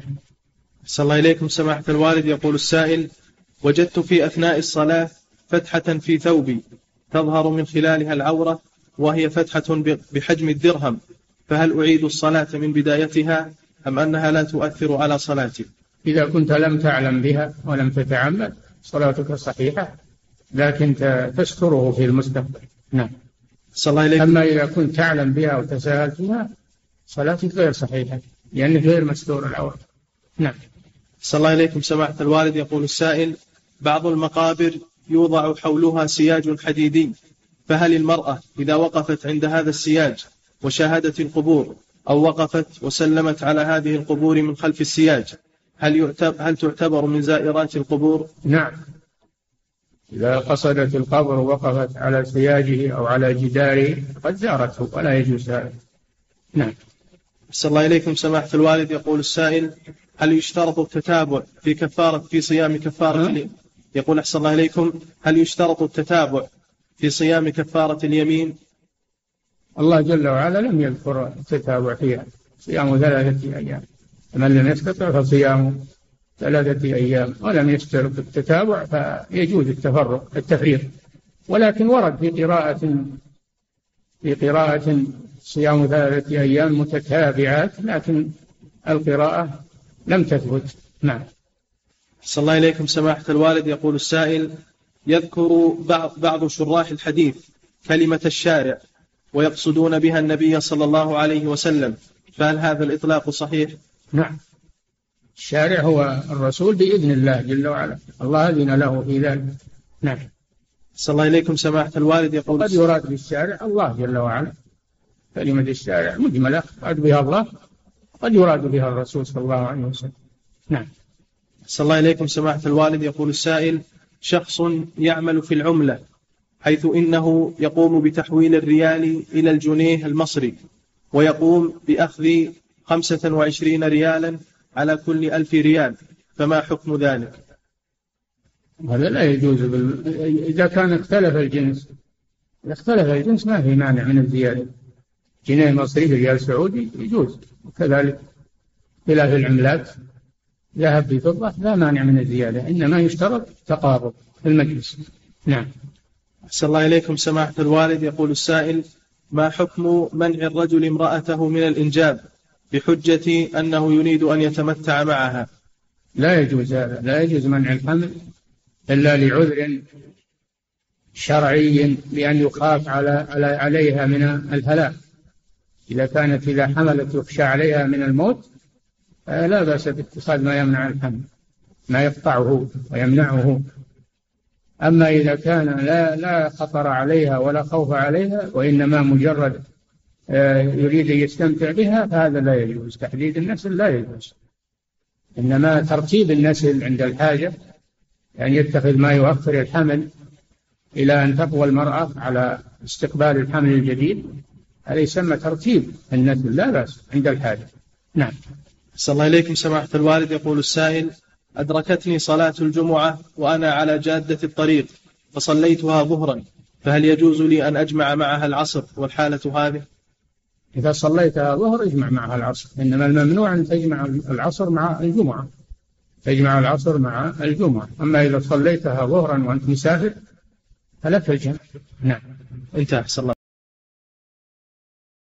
صلى الله إليكم سماحة الوالد. يقول السائل وجدت في أثناء الصلاة فتحة في ثوبي تظهر من خلالها العورة وهي فتحة بحجم الدرهم. فهل أعيد الصلاة من بدايتها أم أنها لا تؤثر على صلاتي؟ إذا كنت لم تعلم بها ولم تتعمد صلاتك صحيحة لكن تستره في المستقبل. نعم. صلى الله إليكم. أما إذا كنت تعلم بها وتساهلت بها صلاتك غير صحيحة لأنك غير مستور العورة. نعم. صلى الله إليكم سماحة الوالد. يقول السائل بعض المقابر يوضع حولها سياج حديدي فهل المرأة إذا وقفت عند هذا السياج وشاهدت القبور أو وقفت وسلمت على هذه القبور من خلف السياج هل, يعتبر هل تعتبر من زائرات القبور؟ نعم. إذا قصدت القبر ووقفت على سياجه أو على جداره قد زارته ولا يجوز هذا نعم. صلى الله إليكم سماحة الوالد. يقول السائل هل يشترط التتابع في كفارة في صيام كفارة نعم. يقول أحسن الله إليكم. هل يشترط التتابع في صيام كفارة اليمين؟ الله جل وعلا لم يذكر التتابع فيها. صيام ثلاثة أيام. من لم يستطع فصيام ثلاثة أيام. ولم يشترط التتابع فيجوز التفرق التفريق. ولكن ورد في قراءة في قراءة صيام ثلاثة أيام متتابعات لكن القراءة لم تثبت. نعم. صلى الله إليكم سماحة الوالد. يقول السائل يذكر بعض بعض شراح الحديث كلمة الشارع ويقصدون بها النبي صلى الله عليه وسلم فهل هذا الإطلاق صحيح؟ نعم. الشارع هو الرسول بإذن الله جل وعلا. الله أذن له في ذلك. نعم. صلى الله إليكم سماحة الوالد. يقول قد يراد بالشارع الله جل وعلا. كلمة الشارع مجملة. قد بها الله. قد يراد بها الرسول صلى الله عليه وسلم. نعم. صلى الله إليكم سماحة الوالد. يقول السائل شخص يعمل في العملة حيث إنه يقوم بتحويل الريال إلى الجنيه المصري ويقوم بأخذ خمسة وعشرين ريالا على كل ألف ريال. فما حكم ذلك؟ هذا لا يجوز بال... إذا كان اختلف الجنس إذا اختلف الجنس ما في مانع من الزيادة. جنيه مصري ريال سعودي يجوز. وكذلك خلاف العملات. ذهب بفضة لا مانع من الزيادة إنما يشترط تقارب في المجلس. نعم. أحسن الله إليكم سماحة الوالد. يقول السائل ما حكم منع الرجل امرأته من الإنجاب بحجة أنه يريد أن يتمتع معها؟ لا يجوز هذا. لا يجوز منع الحمل إلا لعذر شرعي بأن يخاف على عليها من الهلاك. إذا كانت إذا حملت يخشى عليها من الموت لا بأس باتخاذ ما يمنع الحمل ما يقطعه ويمنعه. أما إذا كان لا لا خطر عليها ولا خوف عليها وإنما مجرد آه، يريد أن يستمتع بها فهذا لا يجوز. تحديد النسل لا يجوز. إنما ترتيب النسل عند الحاجة يعني يتخذ ما يؤخر الحمل إلى أن تقوى المرأة على استقبال الحمل الجديد. هذا يسمى ترتيب. النسل لا بأس عند الحاجة. نعم. صلى الله إليكم سماحة الوالد. يقول السائل أدركتني صلاة الجمعة وأنا على جادة الطريق فصليتها ظهرا فهل يجوز لي أن أجمع معها العصر والحالة هذه؟ إذا صليتها ظهر اجمع معها العصر إنما الممنوع أن تجمع العصر مع الجمعة. تجمع العصر مع الجمعة. أما إذا صليتها ظهرا وأنت مسافر فلا تجمع. نعم. انتهى صلى